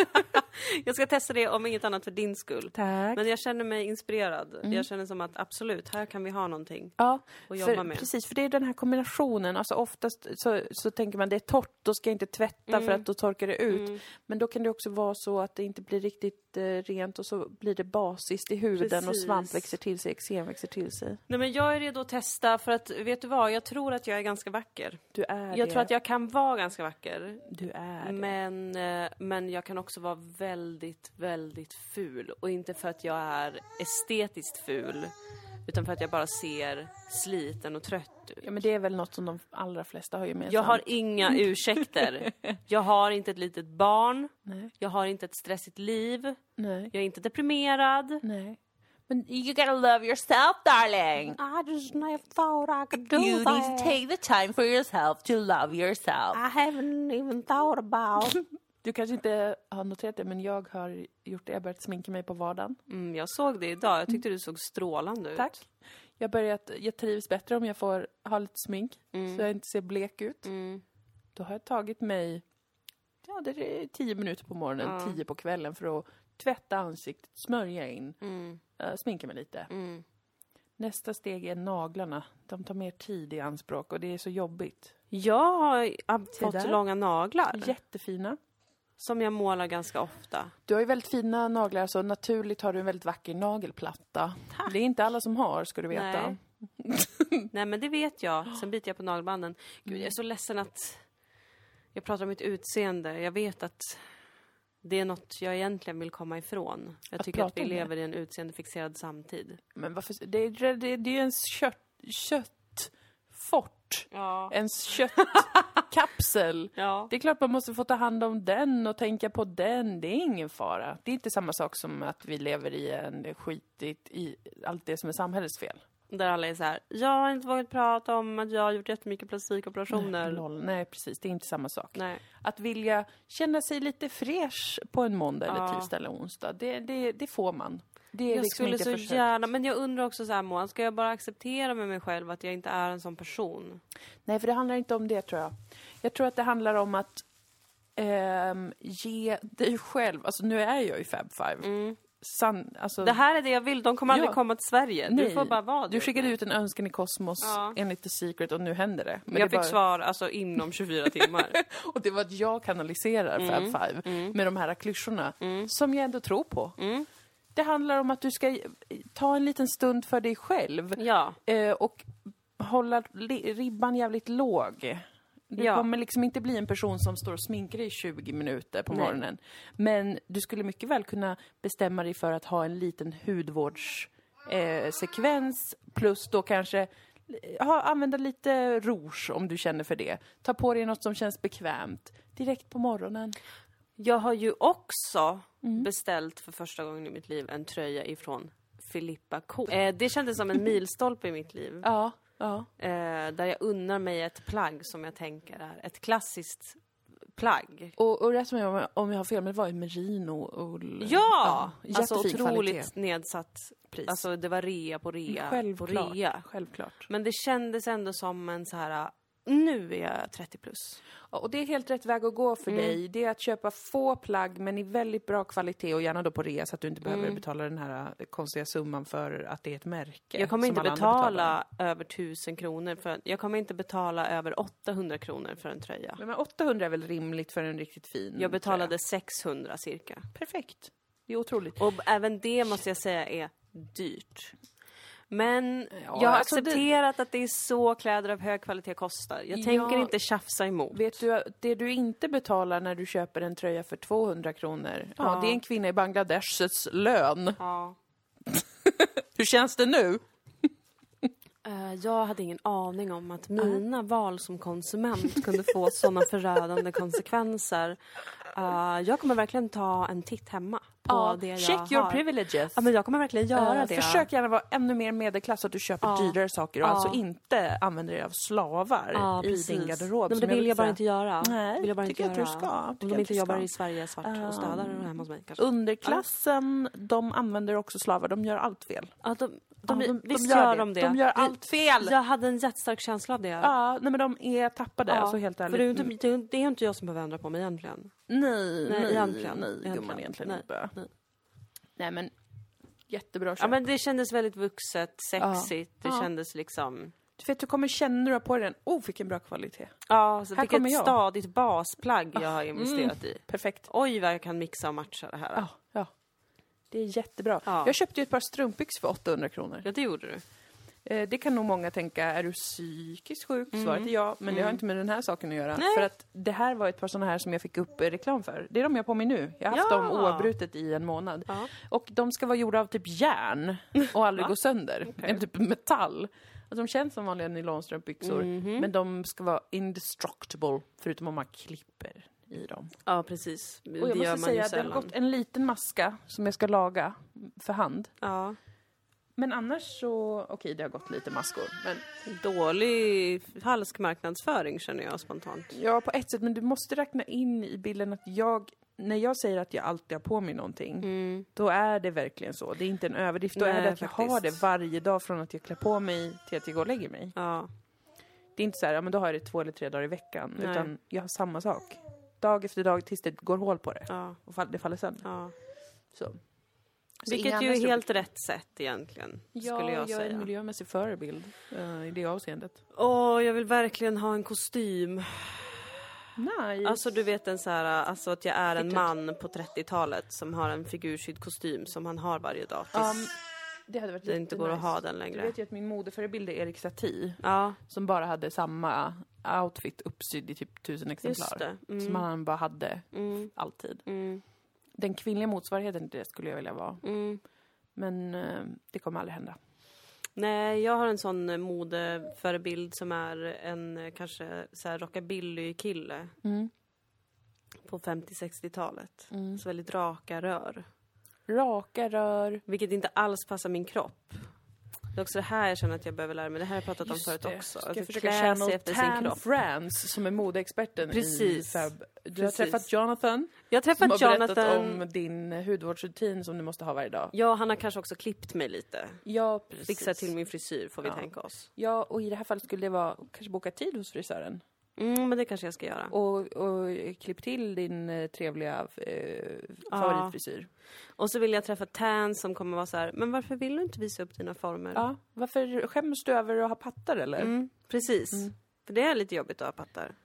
Jag ska testa det om inget annat för din skull.
Tack.
Men jag känner mig inspirerad. Jag känner som att absolut, här kan vi ha någonting.
Ja,
och jobba
för,
med.
precis. För det är den här kombinationen. Alltså oftast så, så tänker man det är torrt, då ska jag inte tvätta för att då torkar det ut.
Mm.
Men då kan det också vara så att det inte blir riktigt eh, rent och så blir det basiskt i huden och
Precis.
svamp växer till sig, eksem växer till sig.
Nej men jag är redo att testa för att, vet du vad? Jag tror att jag är ganska vacker.
Du är
Jag
det.
tror att jag kan vara ganska vacker.
Du är det.
Men, eh, men jag kan också vara väldigt, väldigt ful. Och inte för att jag är estetiskt ful. Utan för att jag bara ser sliten och trött ut.
Ja men det är väl något som de allra flesta har gemensamt.
Jag har inga ursäkter. Jag har inte ett litet barn.
Nej,
Jag har inte ett stressigt liv.
nej,
Jag är inte deprimerad.
nej. Men you gotta love yourself darling!
I just never thought I could do
You need to take the time for yourself to love yourself.
I haven't even thought about.
Du kanske inte har noterat det, men jag har gjort det. Jag har börjat sminka mig på vardagen.
Mm, jag såg det idag. Jag tyckte du såg strålande ut.
Tack. Jag börjat, jag trivs bättre om jag får ha lite smink, så jag inte ser blek ut.
Mm.
Då har jag tagit mig, ja det är tio minuter på morgonen,
Ja.
tio på kvällen för att tvätta ansiktet, smörja in,
Mm.
Äh, sminka mig lite.
Mm.
Nästa steg är naglarna. De tar mer tid i anspråk och det är så jobbigt.
Jag har fått
där.
långa naglar.
Jättefina.
Som jag målar ganska ofta.
Du har ju väldigt fina naglar, så naturligt har du en väldigt vacker nagelplatta. Det är inte alla som har, ska du veta.
Nej. Nej men det vet jag. Sen biter jag på nagelbanden. Gud, jag är så ledsen att jag pratar om mitt utseende. Jag vet att det är något jag egentligen vill komma ifrån. Jag
Att
tycker att vi
om det?
lever i en utseendefixerad samtid.
Men varför, det, är- det, det är ju ens kött, köttfort.
Ja.
Ens köttkapsel.
Ja.
Det är klart man måste få ta hand om den och tänka på den. Det är ingen fara. Det är inte samma sak som att vi lever i en skitigt i allt det som är samhällets fel.
Där alla är så här. jag har inte vågat prata om att jag har gjort jättemycket plastikoperationer.
Noll. Nej, precis. Det är inte samma sak.
Nej.
Att vilja känna sig lite fräsch på en måndag eller
Ja.
tisdag eller onsdag, det, det, det får man. Det är
Jag
liksom
skulle så
försökt.
gärna, men jag undrar också så här Moa, ska jag bara acceptera med mig själv att jag inte är en sån person?
Nej, för det handlar inte om det tror jag. Jag tror att det handlar om att ehm, ge dig själv, alltså nu är jag ju Fab Five. San, alltså,
Mm. Det här är det jag vill, de kommer aldrig
Ja.
komma till Sverige. Du
Nej.
får bara vara
du skickade ut en önskan i kosmos
Ja.
enligt The Secret och nu händer det. Men
jag
det
fick
bara-
svar alltså inom 24 timmar.
Och det var att jag kanaliserar
Mm.
Fab Five med de här klyschorna som jag ändå tror på. Det handlar om att du ska ta en liten stund för dig själv
ja.
eh, och hålla ribban jävligt låg. Du
Ja.
kommer liksom inte bli en person som står och sminkar i 20 minuter på
Nej.
morgonen. Men du skulle mycket väl kunna bestämma dig för att ha en liten hudvårdssekvens eh, plus då kanske eh, ha, använda lite rouge om du känner för det. Ta på dig något som känns bekvämt direkt på morgonen.
Jag har ju också
Mm.
beställt för första gången i mitt liv en tröja ifrån Filippa K. Eh, det kändes som en milstolpe i mitt liv.
Ja, ja.
Eh, där jag unnar mig ett plagg som jag tänker är ett klassiskt plagg.
Och, och rätt jag, om jag har fel, men det var ju merino ull.
Ja! alltså otroligt
kvalitet.
nedsatt
Pris.
Alltså det var rea på rea på
Självklart,
rea.
självklart.
Men det kändes ändå som en så här Nu är jag 30 plus.
Och det är helt rätt väg att gå för
Mm.
dig. Det är att köpa få plagg men i väldigt bra kvalitet och gärna då på rea så att du inte behöver betala den här eh, konstiga summan för att det är ett märke.
Mm. Jag kommer inte betala över 1000 kronor för Jag kommer inte betala över 800 kronor för en tröja.
Men 800 är väl rimligt för en riktigt fin
Jag betalade
tröja?
600 cirka.
Perfekt. Det är otroligt.
Och även det måste jag säga är dyrt. Men
Ja,
jag har
alltså det-
accepterat att det är så kläder av hög kvalitet kostar. Jag tänker
Ja.
inte tjafsa emot.
Vet du, det du inte betalar när du köper en tröja för 200 kronor, ja,
Ja.
det är en kvinna i Bangladeshs lön.
Ja.
Hur känns det nu?
Eh, Jag hade ingen aning om att mina val som konsument kunde få sådana förödande konsekvenser. Eh, Jag kommer verkligen ta en titt hemma på det jag
check your
har.
privileges.
Ja, men jag kommer verkligen göra
Eh,
det.
Försök gärna vara ännu mer medelklass så att du köper
Ja.
dyrare saker och
Ja.
alltså inte använder dig av slavar
Ja,
i
precis.
din garderob.
Nej, men det vill jag bara
säga.
inte göra.
Nej,
vill jag bara
tycker
inte
jag inte du ska.
Om de
jag
inte jobbar i Sverige svart och städar
Um,
hemma hos mig kanske.
Underklassen, de använder också slavar. De gör allt fel.
Ja, de, de,
Ja,
visst gör de det.
De gör allt fel!
Jag hade en jättestark känsla av det.
Ja, nej men de är tappade,
Ja,
alltså helt
För
ärligt.
det är, inte, det är- inte jag som behöver ändra på mig egentligen.
Nej,
Nej,
nej,
egentligen.
nej,
Egentligen.
gumman egentligen
Nej,
inte.
nej.
Nej men, jättebra köp.
Ja, men det kändes väldigt vuxet, sexigt. Det
Ja.
kändes liksom...
Du vet, du kommer känna när du har på dig den, oh vilken bra kvalitet.
Ja, så
Här
vilket
kommer jag.
stadigt basplagg jag har investerat i.
Perfekt.
Oj, vad jag kan mixa och matcha det här.
Ja, ja. Det är jättebra.
Ja.
Jag köpte ju ett par strumpbyxor för 800 kronor.
Ja, det gjorde du.
Eh, Det kan nog många tänka, är du psykiskt sjuk? Svaret är ja, men det har inte med den här saken att göra.
Mm. Nej.
För att det här var ett par sådana här som jag fick upp eh, reklam för. Det är de jag har på mig nu. Jag har haft
Ja.
dem oavbrutet i en månad.
Ja.
Och de ska vara gjorda av typ järn och aldrig gå sönder. Eller typ metall. Alltså, de känns som vanliga nylonstrumpbyxor,
Mhm.
men de ska vara indestructible, förutom om man klipper i dem.
Ja, precis.
Och
det
jag
gör
måste säga att det har gått en liten maska som jag ska laga för hand.
Ja.
Men annars så, okej det har gått lite maskor. Men
Dålig falsk marknadsföring känner jag spontant.
Ja, på ett sätt, men du måste räkna in i bilden att jag, när jag säger att jag alltid har på mig någonting, då är det verkligen så. Det är inte en överdrift. Då är
Nej,
det att jag har det varje dag från att jag klär på mig till att jag går och lägger mig.
Ja.
Det är inte så här, ja men då har jag det två eller tre dagar i veckan,
Nej.
utan jag har samma sak. Dag efter dag tills det går hål på det
ja.
och det faller sönder.
ja.
Så. Så
Vilket ju är helt rätt sätt egentligen,
Ja,
skulle jag,
jag är en
säga.
miljömässig förebild eh, i det avseendet.
Åh, jag vill verkligen ha en kostym.
Nice.
Alltså du vet en så här, alltså att jag är en
du-
man på 30-talet som har en figursydd kostym som han har varje dag tills
Um, det hade varit
det inte går att
jättenice.
ha den
Du
längre.
vet ju att min modeförebild är Erik Satie.
Ja,
som bara hade samma outfit uppsydd i typ tusen exemplar.
just det.
Som
Mm.
han bara hade
Mm.
alltid.
Mm.
Den kvinnliga motsvarigheten till det skulle jag vilja vara.
Mm.
Men eh, det kommer aldrig hända.
Nej, jag har en sån eh, modeförebild som är en eh, kanske så här rockabilly-kille på 50-60-talet.
Mm.
Så väldigt raka rör.
Raka rör.
Vilket inte alls passar min kropp. Det är också det här jag känner att jag behöver lära mig. Det här har jag pratat om förut också.
Ska
Att
jag försöka
sig efter sin kropp.
France som är modeexperten i
Precis.
Fab. Du
Precis.
har träffat Jonathan
Jag har
som
träffat
har berättat om din hudvårdsrutin som du måste ha varje dag.
Ja, han har kanske också klippt mig lite.
Ja, precis.
Fixat till min frisyr får vi
Ja.
tänka oss.
Ja, och i det här fallet skulle det vara kanske boka tid hos frisören.
Mm, men det kanske jag ska göra.
Och, och klipp till din eh, trevliga eh, favoritfrisyr.
Och så vill jag träffa Tan som kommer vara så här, men varför vill du inte visa upp dina former?
Ja, varför skäms du över att ha pattar eller? Mm.
Mm, precis. För det är lite jobbigt att ha pattar.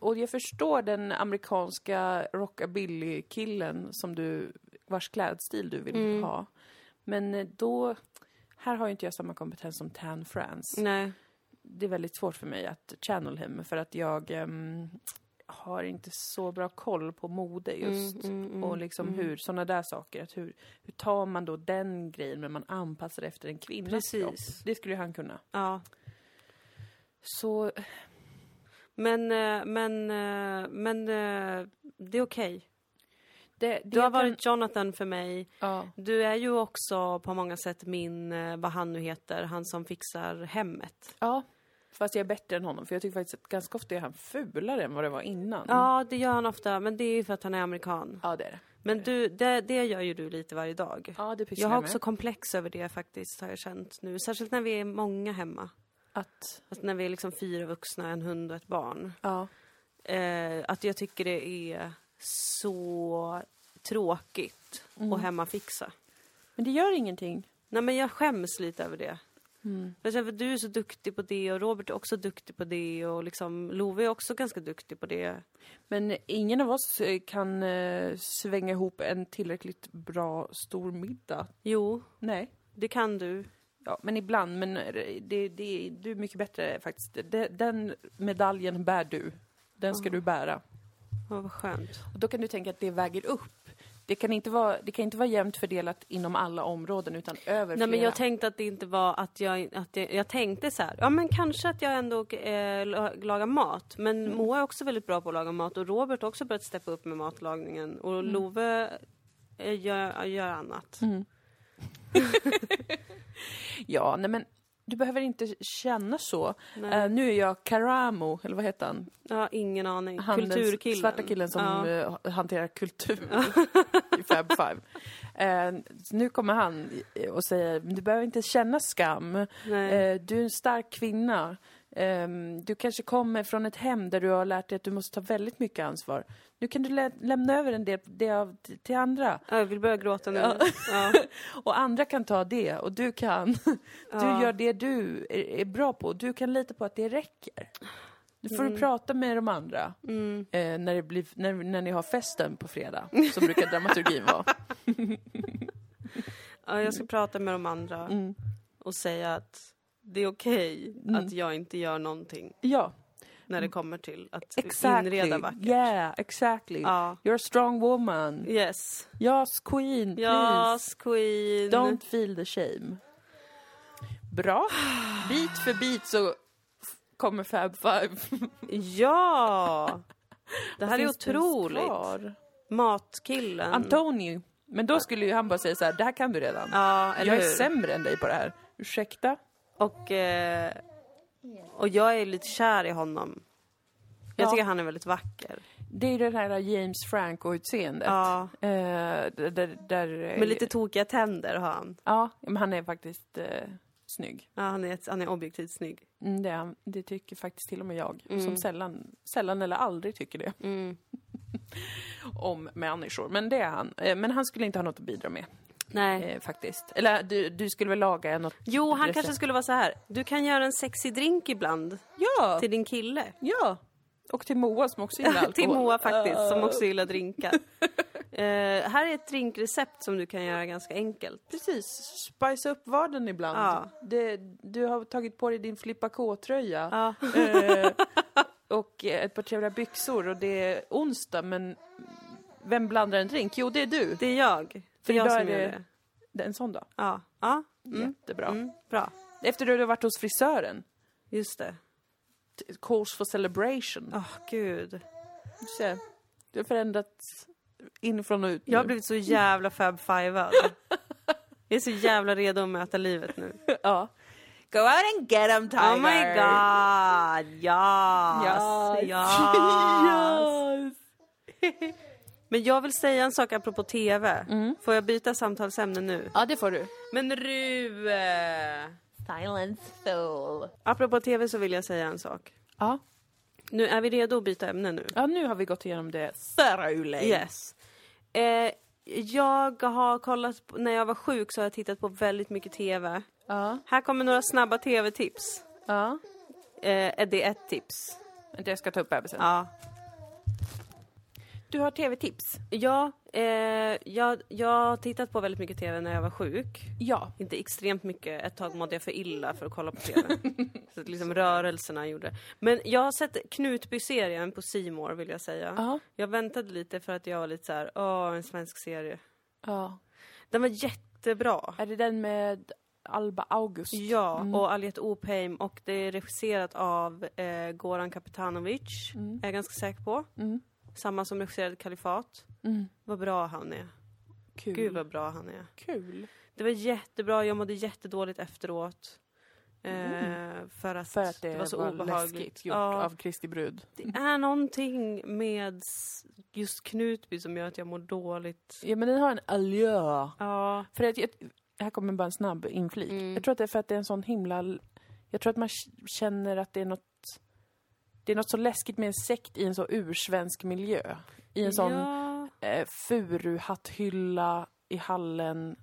och jag förstår den amerikanska rockabilly-killen som du, vars klädstil du vill
Mm.
ha. Men eh, då, här har ju inte jag samma kompetens som Tan France.
Nej.
Det är väldigt svårt för mig att channel him för att jag ehm, har inte så bra koll på mode just.
Mm, mm, mm,
och liksom hur, sådana där saker. Att hur, hur tar man då den grejen men man anpassar det efter en kvinnas
Precis.
kropp? Det skulle ju han kunna.
Ja.
Så
Men, eh, men, eh, men eh, det är okej.
det, det
Du har
jag kan-
varit Jonathan för mig.
Ja.
Du är ju också på många sätt min, vad han nu heter, han som fixar hemmet.
Ja, fast jag är bättre än honom. För jag tycker faktiskt att ganska ofta är han fulare än vad det var innan.
Ja, det gör han ofta, men det är ju för att han är amerikan.
ja det är det.
Men du, det, det gör ju du lite varje dag.
Ja, det pysslar
Jag har
med.
också komplex över det faktiskt, har jag känt nu. Särskilt när vi är många hemma.
Att,
Att när vi är liksom fyra vuxna, en hund och ett barn.
ja.
Eh, att jag tycker det är så tråkigt
Mm.
att hemmafixa.
Men det gör ingenting.
Nej men jag skäms lite över det.
Mm.
Jag känner, för du är så duktig på det och Robert är också duktig på det och liksom Love är också ganska duktig på det.
Men ingen av oss eh, kan eh, svänga ihop en tillräckligt bra stor middag.
Jo,
Nej.
det kan du.
Ja, men ibland. Men det, det, du är mycket bättre faktiskt. Det, den medaljen bär du. Den ska du bära.
Ja, vad skönt.
Och då kan du tänka att det väger upp. Det kan inte vara, det kan inte vara jämnt fördelat inom alla områden utan över
Nej men jag tänkte att det inte var att jag, att jag, jag tänkte så här, ja men kanske att jag ändå eh, la- lagar mat. Men
Mm.
Moa är också väldigt bra på att laga mat och Robert har också börjat steppa upp med matlagningen. Och
Mm.
Love eh, gör, gör annat.
Ja, nej men du behöver inte känna så. Eh, nu är jag Karamo, eller vad heter han?
Har ingen aning.
han
Kulturkillen.
svarta killen som
Ja.
eh, hanterar kultur i Fab Five. Så nu kommer han och säger, du behöver inte känna skam. Eh, du är en stark kvinna. Ehm, du kanske kommer från ett hem där du har lärt dig att du måste ta väldigt mycket ansvar. Nu kan du lä- lämna över en del det av, till andra.
Ja, Jag vill börja gråta nu.
Ja.
Ja.
Och andra kan ta det och du kan. Du gör det du är, är bra på. Du kan lita på att det räcker. Nu får du prata med de andra
Mm.
eh, när, det blir, när, när ni har festen på fredag, som brukar dramaturgin vara.
Ja, jag ska prata med de andra
Mm.
och säga att det är okej
Mm.
att jag inte gör någonting
Ja,
när det kommer till att
exactly.
inreda vackert.
Yeah, exactly.
Ja.
You're a strong woman.
Yes.
Yes, queen, please.
Yes, queen.
Don't feel the shame. Bra. Bit för bit så kommer Fab Five.
Ja! Det här är otroligt.
kvar?
Matkillen.
Antoni. Men då skulle ju han bara säga så här, det här kan du redan.
Ja, eller
jag är
hur?
sämre än dig på det här. Ursäkta?
Och, eh, och jag är lite kär i honom. Jag
Ja.
tycker han är väldigt vacker.
Det är det här James Franco-utseendet.
Ja.
Eh, där, där, där,
Med lite tokiga tänder har han.
Ja, men han är faktiskt eh, snygg.
Ja, han, är, han är objektivt snygg.
Mm, det, är det tycker faktiskt till och med jag.
Mm.
Som sällan, sällan eller aldrig tycker det
Mm.
om människor. Men det är han. Eh, men han skulle inte ha något att bidra med.
Nej.
Eh, faktiskt. Eller du, du skulle väl laga något?
Jo, han
recept?
kanske skulle vara så här. Du kan göra en sexig drink ibland
Ja!
till din kille.
Ja! Och till Moa som också gillar alkohol.
till Moa faktiskt, som
Eh,
också gillar drinkar. Eh, här är ett drinkrecept som du kan göra ganska enkelt.
Precis, spice upp vardagen ibland.
Ja.
Det, du har tagit på dig din flippa K-tröja
Ja.
eh, och ett par trevliga byxor och det är onsdag men vem blandar en drink? Jo, det är du.
Det är jag.
För
Det är jag som gör
det-
det.
En sån dag.
Ja. Ja. Mm.
Jättebra.
Mm. Bra.
Efter du har varit hos frisören.
Just det.
Cause for celebration.
Åh, gud.
Du ser, du har förändrats inifrån och ut
Jag har
nu.
blivit så jävla fab fivead. Jag är så jävla redo att möta livet nu.
Ja. Go out and get them, Tiger!
Oh my god! Yes!
Yes!
Yes! Men jag vill säga en sak apropå TV.
Mm.
Får jag byta samtalsämne nu?
Ja, det får du.
Men Rue!
Silence soul.
Apropå TV så vill jag säga en sak.
Ja.
Nu är vi redo att byta ämne nu.
ja, nu har vi gått igenom det thoroughly.
Yes. Eh, jag har kollat, på, när jag var sjuk så har jag tittat på väldigt mycket TV.
Ja.
Här kommer några snabba TV-tips.
ja.
Eh, är det ett tips?
Jag ska ta upp bebisen.
Ja.
Du har tv-tips?
Ja, eh, jag, jag har tittat på väldigt mycket TV när jag var sjuk.
Ja.
Inte extremt mycket, ett tag mådde jag för illa för att kolla på TV. så att liksom rörelserna gjorde. Men jag har sett Knutby-serien på More vill jag säga.
Ja.
Jag väntade lite för att jag var lite så här, åh en svensk serie.
ja.
Den var jättebra.
Är det den med Alba August?
Ja, och Aliette Opheim och det är regisserat av eh, Goran Kapitanovic, är jag ganska säker på.
Mm.
Samma som regisserade Kalifat.
Mm.
Vad bra han är.
Kul.
Gud vad bra han är.
Kul.
Det var jättebra, jag mådde jättedåligt efteråt. Eh, för, att
För att det,
var så
var
obehagligt.
läskigt gjort
Ja,
av Kristi brud.
Det är någonting med just Knutby som gör att jag mår dåligt.
Ja, men den har en allure.
Ja,
För att jag, här kommer bara en snabb inflik.
Mm.
Jag tror att det är för att det är en sån himla Jag tror att man känner att det är något... Det är något så läskigt med en sekt i en så ursvensk miljö. I en sån
Ja,
eh, furuhatthylla i hallen.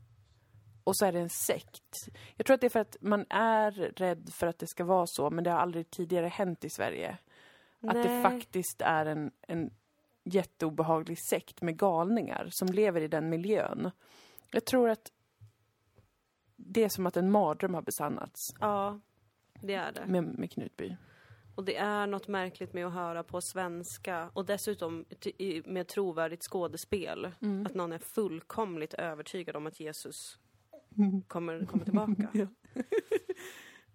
Och så är det en sekt. Jag tror att det är för att man är rädd för att det ska vara så, men det har aldrig tidigare hänt i Sverige. Att det
nej.
faktiskt är en, en jätteobehaglig sekt med galningar som lever i den miljön. Jag tror att det är som att en mardröm har besannats
Ja, det är det.
med, med Knutby.
Och det är något märkligt med att höra på svenska och dessutom med trovärdigt skådespel.
Mm.
Att någon är fullkomligt övertygad om att Jesus kommer, kommer tillbaka.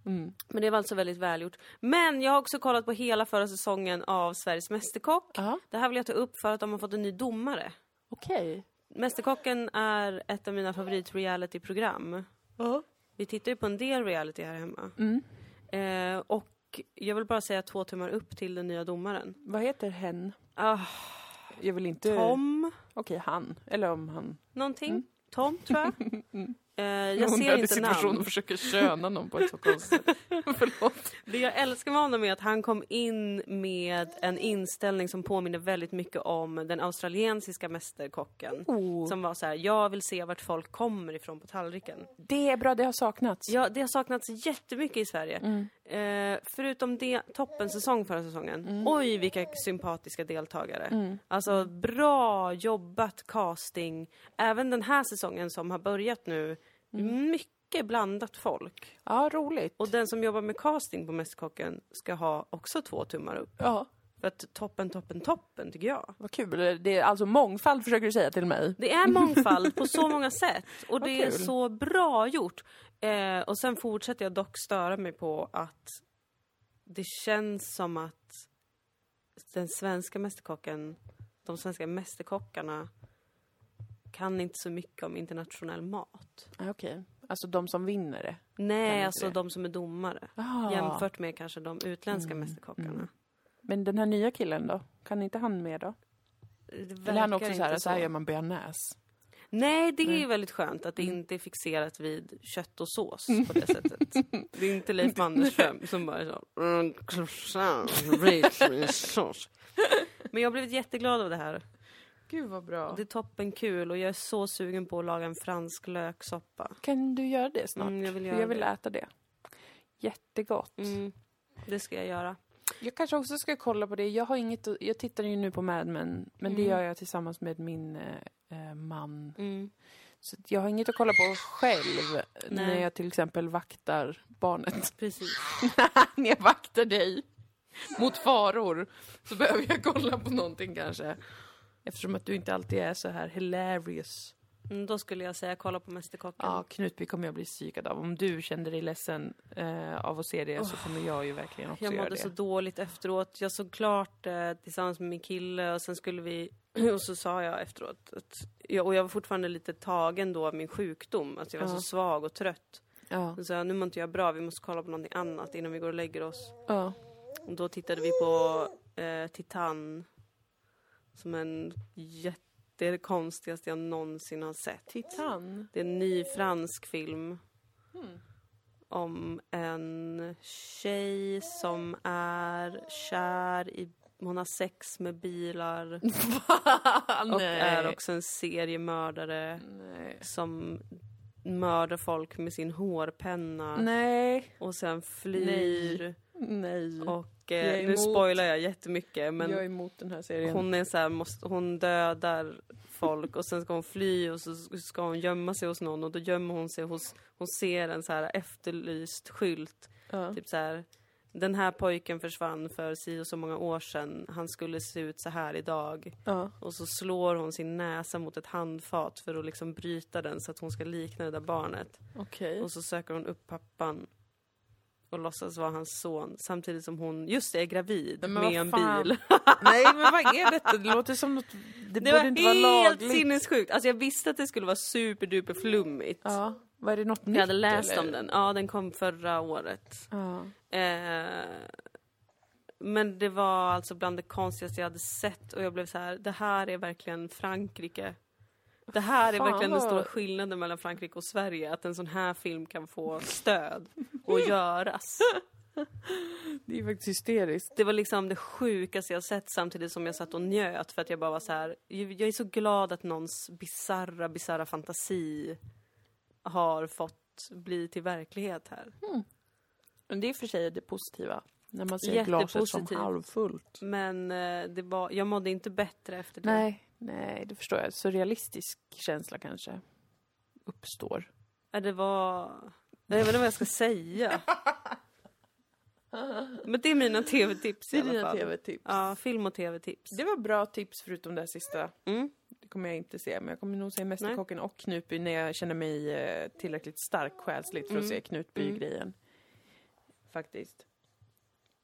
Mm.
Men det var alltså väldigt välgjort. Men jag har också kollat på hela förra säsongen av Sveriges Mästerkock.
Ja,
Det här vill jag ta upp för att de har fått en ny domare.
okej.
Mästerkocken är ett av mina favorit-reality-program.
Ja.
Vi tittar ju på en del reality här hemma.
Mm.
Eh, och jag vill bara säga två tummar upp till den nya domaren.
Vad heter hen?
Ah,
Jag vill inte...
Tom,
Okej, han. Eller om han...
någonting.
Mm.
Tom, tror jag. Eh, jag ser inte
situation
namn.
och försöker köna någon på ett så konstigt. Förlåt.
Det jag älskar med honom är att han kom in med en inställning som påminner väldigt mycket om den australiensiska mästerkocken.
Oh.
Som var så här, jag vill se vart folk kommer ifrån på tallriken.
Det är bra, det har saknats.
Ja, det har saknats jättemycket i Sverige.
Mm.
Eh, förutom det, toppensäsong förra säsongen. Oj, vilka sympatiska deltagare.
Mm.
Alltså, bra jobbat casting. Även den här säsongen som har börjat nu.
Mm.
Mycket blandat folk.
Ja, roligt.
Och den som jobbar med casting på Mästerkocken ska ha också två tummar upp.
Ja,
För att toppen, toppen, toppen tycker jag.
vad kul. Det är alltså mångfald försöker du säga till mig.
Det är mångfald på så många sätt och
Vad
det är så bra gjort. Eh, och sen fortsätter jag dock störa mig på att det känns som att den svenska mästerkocken, de svenska mästerkockarna kan inte så mycket om internationell mat.
Ah, Okej. Alltså de som vinner det.
Nej, alltså
det?
de som är domare.
Ah.
Jämfört med kanske de utländska
Mm,
mästerkockarna.
mm. Men den här nya killen då? Kan inte han med då? Eller han också så här,
inte
så här gör man bearnaise.
Nej, det är
Nej.
väldigt skönt att det
Mm.
inte är fixerat vid kött och sås på det sättet. Det är inte Leif Mannerström som bara är så... "Mm, croissant, risgrynsås." Men jag har blivit jätteglad av det här.
Gud vad bra.
Det är toppen kul och jag är så sugen på att laga en fransk löksoppa.
Kan du göra det snart?
Mm, jag vill göra
jag vill
det.
äta det. Jättegott.
Mm, det ska jag göra.
Jag kanske också ska kolla på det. Jag har inget Jag tittar ju nu på Mad Men, men det
Mm.
gör jag tillsammans med min eh, eh, man.
Mm.
Så jag har inget att kolla på själv när
Nej.
jag till exempel vaktar barnet.
Precis.
när jag vaktar dig mot faror så behöver jag kolla på någonting kanske. Eftersom att du inte alltid är så här hilarious.
Mm, då skulle jag säga kolla på Mästerkocken.
Ja, Knutby kommer jag bli psykad av. Om du kände dig ledsen eh, av att se det så kommer jag ju verkligen också
Jag
göra
mådde
det.
så dåligt efteråt. Jag såg klart eh, tillsammans med min kille och sen skulle vi... Och så sa jag efteråt att... Jag, och jag var fortfarande lite tagen då av min sjukdom. Att jag var
Ja.
så svag och trött.
Ja.
Så jag, nu mår inte jag bra, vi måste kolla på någonting annat innan vi går och lägger oss.
ja.
Och då tittade vi på eh, Titan. Som en jätte... Det är det konstigaste jag någonsin har sett.
Titan.
Det är en ny fransk film
Hmm.
om en tjej som är kär i... Hon har sex med bilar och
Nej.
är också en seriemördare
Nej.
som mördar folk med sin hårpenna
Nej.
och sen flyr.
Nej.
Och
Jag
eh, nu spoilar jag jättemycket men
jag är emot den här serien.
hon är så här, måste, hon dödar folk och sen ska hon fly och så ska hon gömma sig hos någon och då gömmer hon sig hos, hon ser en så här efterlyst skylt.
ja.
Typ så här, den här pojken försvann för si och så många år sedan, han skulle se ut så här idag.
Ja.
Och så slår hon sin näsa mot ett handfat för att liksom bryta den så att hon ska likna det där barnet.
Okej.
Och så söker hon upp pappan och låtsas vara hans son samtidigt som hon, just det, är gravid med en bil.
Nej men vad är detta? Det låter som något... Det,
Det
borde
var
inte vara
helt
lagligt.
sinnessjukt. Alltså jag visste att det skulle vara superduper flummigt.
Ja. Vad är det något nytt
Jag hade läst
eller?
om den. Ja, den kom förra året.
Ja.
Eh, men det var alltså bland det konstigaste jag hade sett och jag blev så här, det här är verkligen Frankrike. Det här är
Fan,
verkligen den
vad-
stora skillnaden mellan Frankrike och Sverige, att en sån här film kan få stöd och göras.
Det är faktiskt hysteriskt.
Det var liksom det sjukaste jag sett samtidigt som jag satt och njöt för att jag bara var så här. jag är så glad att någons bizarra, bizarra fantasi har fått bli till verklighet här.
Men det är för sig det positiva. När man ser glaset som halvfullt.
Men eh, det var, jag mådde inte bättre efter det.
Nej, nej, det förstår jag. Så realistisk känsla kanske uppstår.
Ja, Det var... Jag vet inte vad jag ska säga. Men det är mina tv-tips i alla fall.
tv-tips.
Ja, film och tv-tips.
Det var bra tips förutom det här sista.
Mm.
Det kommer jag inte se, men jag kommer nog se Mästerkocken och Knutby när jag känner mig eh, tillräckligt stark själsligt för att
Mm.
se Knutby-grejen. Faktiskt.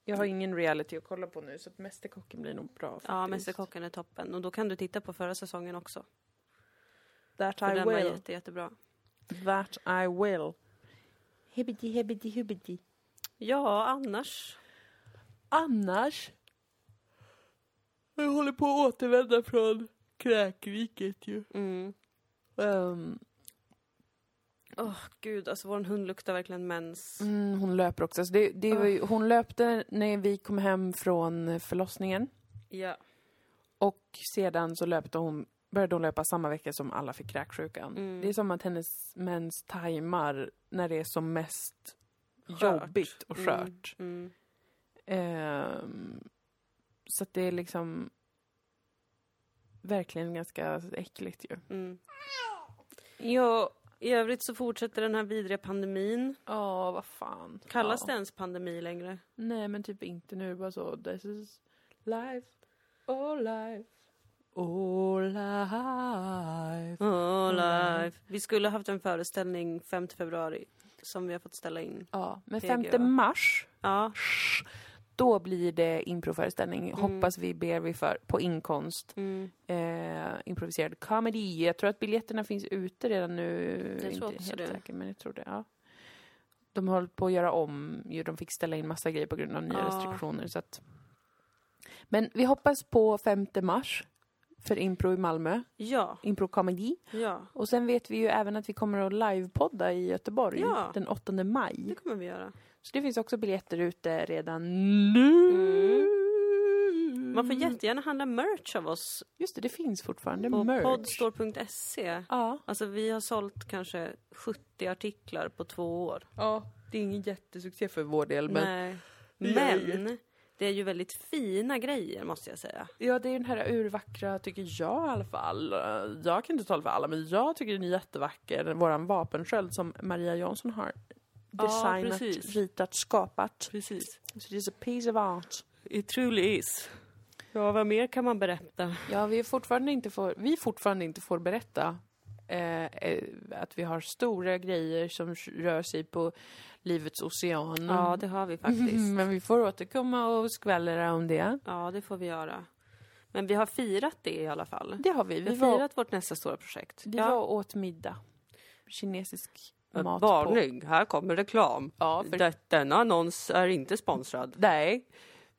Jag har ingen reality att kolla på nu, så att Mästerkocken blir nog bra faktiskt.
Ja, Mästerkocken är toppen. Och då kan du titta på förra säsongen också.
That
För
I
den var
will.
jätte, jättebra.
That I will. Hibbidi, hibbidi, hibbidi.
Ja, annars.
Annars? Jag håller på att återvända från kräkriket ju.
Mm.
Ehm,
Åh gud, alltså vår hund luktar verkligen mens.
mm, hon löper också. Så det, det ju, hon löpte när vi kom hem från förlossningen.
Ja.
Och sedan så löpte hon, började hon löpa samma vecka som alla fick kräksjukan.
Mm.
Det är som att hennes mens tajmar när det är som mest
Skört.
jobbigt och skört.
Mm.
Ehm, så att det är liksom verkligen ganska äckligt ju.
Mm. Ja, i övrigt så fortsätter den här vidriga pandemin.
Ja, vad fan.
Kallas
ja.
det ens pandemi längre?
Nej, men typ inte nu. Bara så, this is life, oh life, oh life.
Oh, life. Vi skulle haft en föreställning 5 februari som vi har fått ställa in.
Ja, men
PGA.
5 mars,
Ja,
då blir det improföreställning.
Mm.
Hoppas vi, ber vi för, på inkonst.
mm.
Eh, improviserad comedy. Jag tror att biljetterna finns ute redan nu.
Jag
inte
tror också
helt
det.
säker, men jag tror det. Ja. De håller på att göra om. De fick ställa in massa grejer på grund av nya
Ja.
restriktioner. Så att... Men vi hoppas på 5 mars för impro i Malmö.
ja,
Impro comedy.
ja,
Och sen vet vi ju även att vi kommer att livepodda i Göteborg
Ja.
den 8 maj.
det kommer vi göra.
Så det finns också biljetter ute redan nu.
Mm. Man får jättegärna handla merch av oss
Just det, det finns fortfarande
på
merch.
podstore.se.
Ja.
Alltså vi har sålt kanske 70 artiklar på två år.
ja, det är ingen jättesuccé för vår del. Men
Nej. Men det är ju väldigt fina grejer måste jag säga.
Ja, det är den här urvackra, tycker jag i alla fall. Jag kan inte tala för alla, men jag tycker den är jättevacker. Våran vapensköld som Maria Jansson har designat,
precis.
ritat, skapat.
Precis.
Så det är a piece of art.
It truly is. Ja, vad mer kan man berätta?
Ja, vi, är fortfarande inte får, vi fortfarande inte får berätta eh, eh, att vi har stora grejer som rör sig på livets ocean.
Ja, det har vi faktiskt.
Men vi får återkomma och skvallra om det.
Ja, det får vi göra. Men vi har firat det i alla fall.
Det har vi.
Vi
Vi
har
var,
firat vårt nästa stora projekt.
vi var och åt middag. Kinesisk mat.
Varning, här kommer reklam.
Ja, för
Det, denna annons är inte sponsrad.
Nej.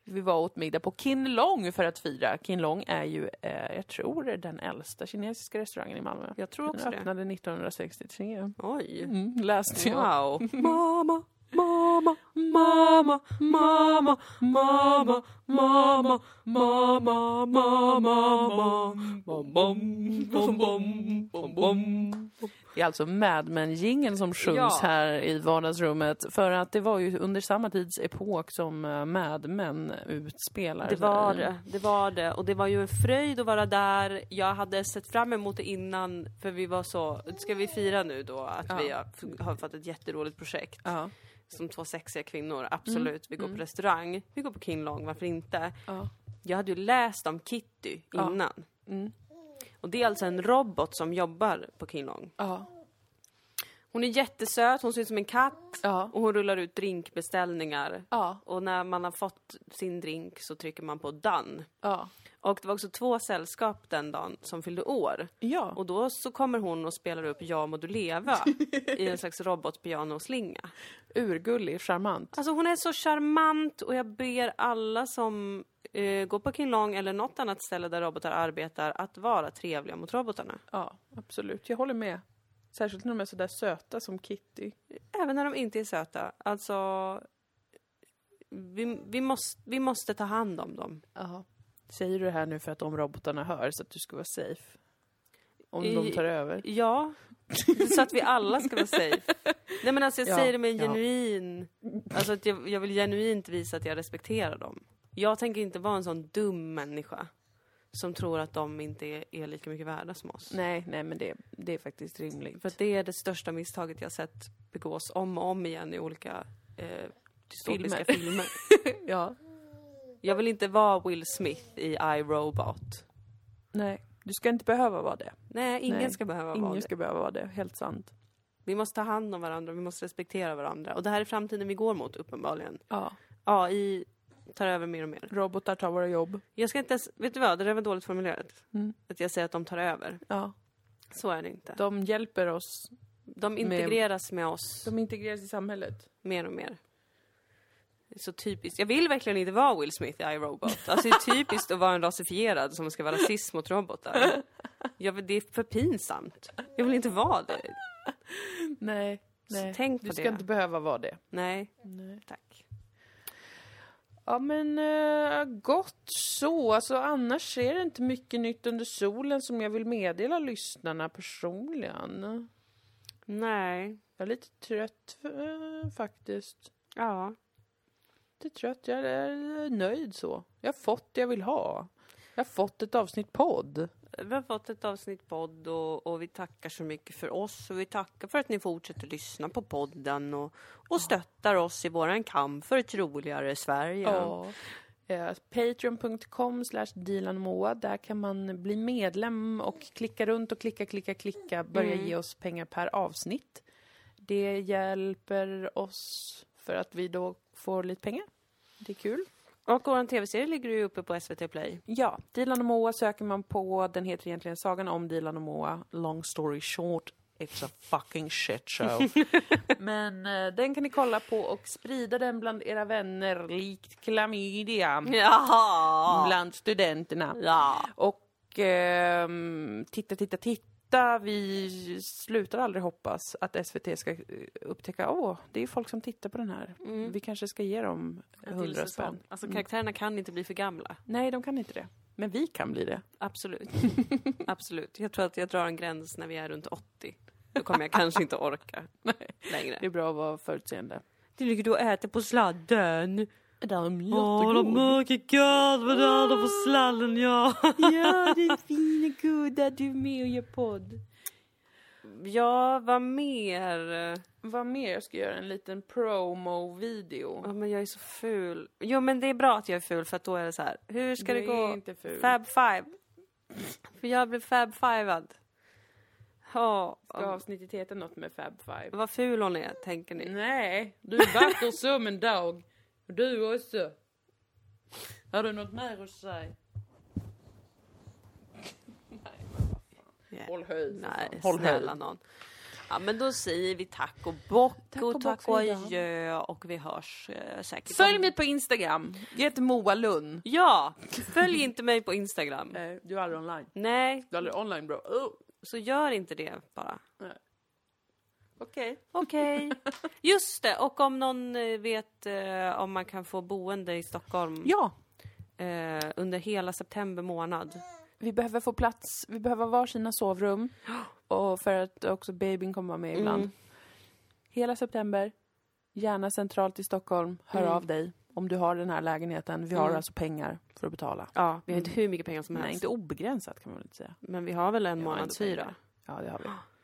Vi var åt middag på Kin Long för att fira. Kin Long är ju, eh, jag tror, den äldsta kinesiska restaurangen i Malmö.
Jag tror
Den
också det.
öppnade 1963.
Oj.
Mm, läste jag.
Wow. Mamma, mamma, mamma, mamma, mamma, mamma, mamma, mamma, bom, bom, bom, bom, bom, bom.
Det är alltså Mad Men-jingeln som sjungs
Ja.
här i vardagsrummet. För att det var ju under samma tidsepok som eh, Mad Men utspelar
Det var det, det var det. Och det var ju en fröjd att vara där. Jag hade sett fram emot det innan, för vi var så, ska vi fira nu då att
Ja.
vi har, har fått ett jätteroligt projekt?
Ja.
Som två sexiga kvinnor, absolut. Vi går
Mm.
på restaurang, vi går på King Long, varför inte?
Ja.
Jag hade ju läst om Kitty
Ja.
innan.
Mm.
Och det är alltså en robot som jobbar på King Long.
Ja.
Hon är jättesöt, hon ser ut som en katt
Ja.
och hon rullar ut drinkbeställningar.
Ja.
Och när man har fått sin drink så trycker man på done.
Ja.
Och det var också två sällskap den dagen som fyllde år.
Ja.
Och då så kommer hon och spelar upp Ja må du leva i en slags robotpianoslinga.
Urgullig, charmant.
Alltså hon är så charmant och jag ber alla som eh, går på King Long eller något annat ställe där robotar arbetar att vara trevliga mot robotarna.
Ja, absolut. Jag håller med. Särskilt när de är sådär söta som Kitty.
Även när de inte är söta. Alltså, vi, vi, måste, vi måste ta hand om dem.
Ja. Säger du det här nu för att de robotarna hör så att du ska vara safe? Om
I-
de tar över?
Ja, så att vi alla ska vara safe. Nej men alltså jag
Ja,
säger det med en
ja.
genuin... Alltså att jag, jag vill genuint visa att jag respekterar dem. Jag tänker inte vara en sån dum människa som tror att de inte är, är lika mycket värda som oss.
Nej, nej men det, det är faktiskt rimligt.
För det är det största misstaget jag sett begås om och om igen i olika eh, dystopiska
Filmer.
filmer.
ja.
Jag vill inte vara Will Smith i I, Robot.
Nej, du ska inte behöva vara det.
Nej, ingen
Nej,
ska behöva vara
Ingen
det.
ska behöva vara det, helt sant.
Vi måste ta hand om varandra, vi måste respektera varandra. Och det här är framtiden vi går mot, uppenbarligen.
Ja.
AI tar över mer och mer.
Robotar tar våra jobb.
Jag ska inte ens, vet du vad, det där var dåligt formulerat.
Mm.
Att jag säger att de tar över.
Ja.
Så är det inte.
De hjälper oss.
De integreras med oss
De integreras i samhället.
mer och mer. Så typiskt. Jag vill verkligen inte vara Will Smith i iRobot. Alltså det är typiskt att vara en rasifierad som ska vara rasist mot robotar. Jag det är för pinsamt. Jag vill inte vara det.
Nej.
Så
nej.
tänk på
du ska
det.
inte behöva vara det.
Nej,
Nej.
tack.
Ja men uh, gott så. Alltså annars är det inte mycket nytt under solen som jag vill meddela lyssnarna personligen.
Nej.
Jag är lite trött eh, faktiskt.
Ja.
Lite trött. Jag är nöjd så. Jag har fått det jag vill ha. Jag har fått ett avsnitt podd.
Vi har fått ett avsnitt podd och, och vi tackar så mycket för oss och vi tackar för att ni fortsätter lyssna på podden och, och stöttar oss i våran kamp för ett roligare Sverige.
Ja. Eh, Patreon.com Dilanmoa. Där kan man bli medlem och klicka runt och klicka, klicka, klicka. Börja
Mm.
ge oss pengar per avsnitt. Det hjälper oss för att vi då får lite pengar. Det är kul.
Och vår tv-serie ligger ju uppe på SVT Play.
Ja, Dilan och Moa söker man på. Den heter egentligen Sagan om Dilan och Moa. Long story short, it's a fucking shit show. Men eh, den kan ni kolla på och sprida den bland era vänner likt klamydia.
Jaha!
Bland studenterna.
Ja.
Och ehm, titta, titta, titta. Vi slutar aldrig hoppas att SVT ska eh, upptäcka, åh, det är folk som tittar på den här.
Mm.
Vi kanske ska ge dem hundra spänn.
Alltså
Mm.
karaktärerna kan inte bli för gamla.
Nej, de kan inte det. Men vi kan bli det.
Absolut. Absolut. Jag tror att jag drar en gräns när vi är runt 80. Då kommer jag kanske inte orka längre.
Det är bra att vara förutseende.
Du ligger du och äter på sladden.
Det är
Åh, de mörka gud vad där på sladden, ja.
Ja, det är fina goda du är med och gör podd.
Ja, vad mer?
Vad mer? Jag ska göra en liten promo-video.
Ja, men jag är så ful. Jo, men det är bra att jag är ful för att då är det så här. Hur ska
Du
det gå?
är inte ful.
Fab five. För jag blev fab fivead. Ja,
Ska avsnittet heta något med Fab Five?
vad ful hon är, tänker ni.
Nej, du är vacker som en dag. Och du också. Har du något mer att säga?
Yeah.
Håll höjd.
Nej.
Håll
snälla
höjd.
någon. Ja, men då säger vi tack och bock
Tack
och
och
tack och adjö och vi hörs eh, säkert.
Följ
om-
mig på Instagram. Jag heter Moa Lund.
Ja! Följ inte mig på Instagram.
Du är aldrig online.
Nej,
Du är aldrig online bro. Oh.
så gör inte det bara.
Okej.
Okej. Just det, och om någon eh, vet eh, om man kan få boende i Stockholm
Ja,
eh, under hela september månad.
vi behöver få plats. Vi behöver varsina sovrum. Och för att också babyn kommer vara med ibland.
Mm.
Hela september. Gärna centralt i Stockholm. Hör
Mm.
av dig om du har den här lägenheten. Vi har
Mm.
alltså pengar för att betala.
Ja, vi har
Mm.
inte hur mycket pengar som
Nej,
helst.
inte obegränsat kan man väl inte säga.
Men vi har väl en
Ja,
månadshyra.
ändå Ja, det har vi.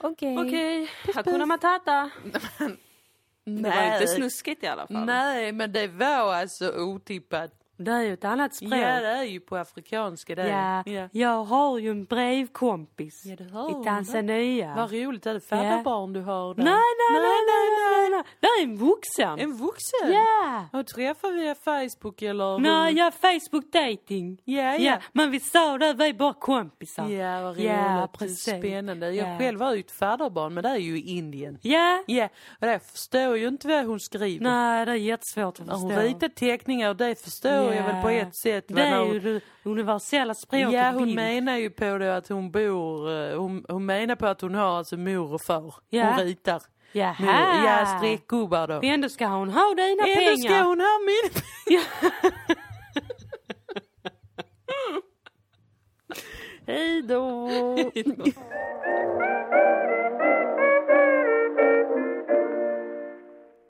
Okej.
Okej. Hakuna Matata.
Nej.
Det var inte snuskigt i alla fall.
Nej, men det var alltså otippat.
Det är ju ett annat språk.
Ja, det är ju på afrikanska det.
Ja,
ja.
jag har ju en brevkompis
Ja,
i. Tanzania.
Vad roligt, är det färre
Ja.
du har där?
Nej, nej, nej, nej, nej, nej. Det är en vuxen.
En vuxen?
Ja!
Och träffar via Facebook eller?
Nej, ja, Facebook dating.
Ja, ja.
Ja, men vi sa det, vi är bara kompisar.
Ja, vad roligt.
Ja, precis.
Spännande. Jag
Ja.
själv har ju ett fadderbarn, men det är ju i Indien.
Ja,
Ja, och det förstår ju inte vad hon skriver.
nej det är jättesvårt att förstå.
hon ritar teckningar, det förstår jag
Ja.
väl på ett sätt.
Det är
hon-
ju det universella språket
Ja, hon
bild.
menar ju på det att hon bor, eh, hon, hon menar på att hon har alltså mor och far.
Ja.
Hon ritar.
Jaha.
Mor, ja, streckgubbar då.
Ändå ska hon ha dina
Ändå
pengar.
ska hon ha min
Ja.
Hej då!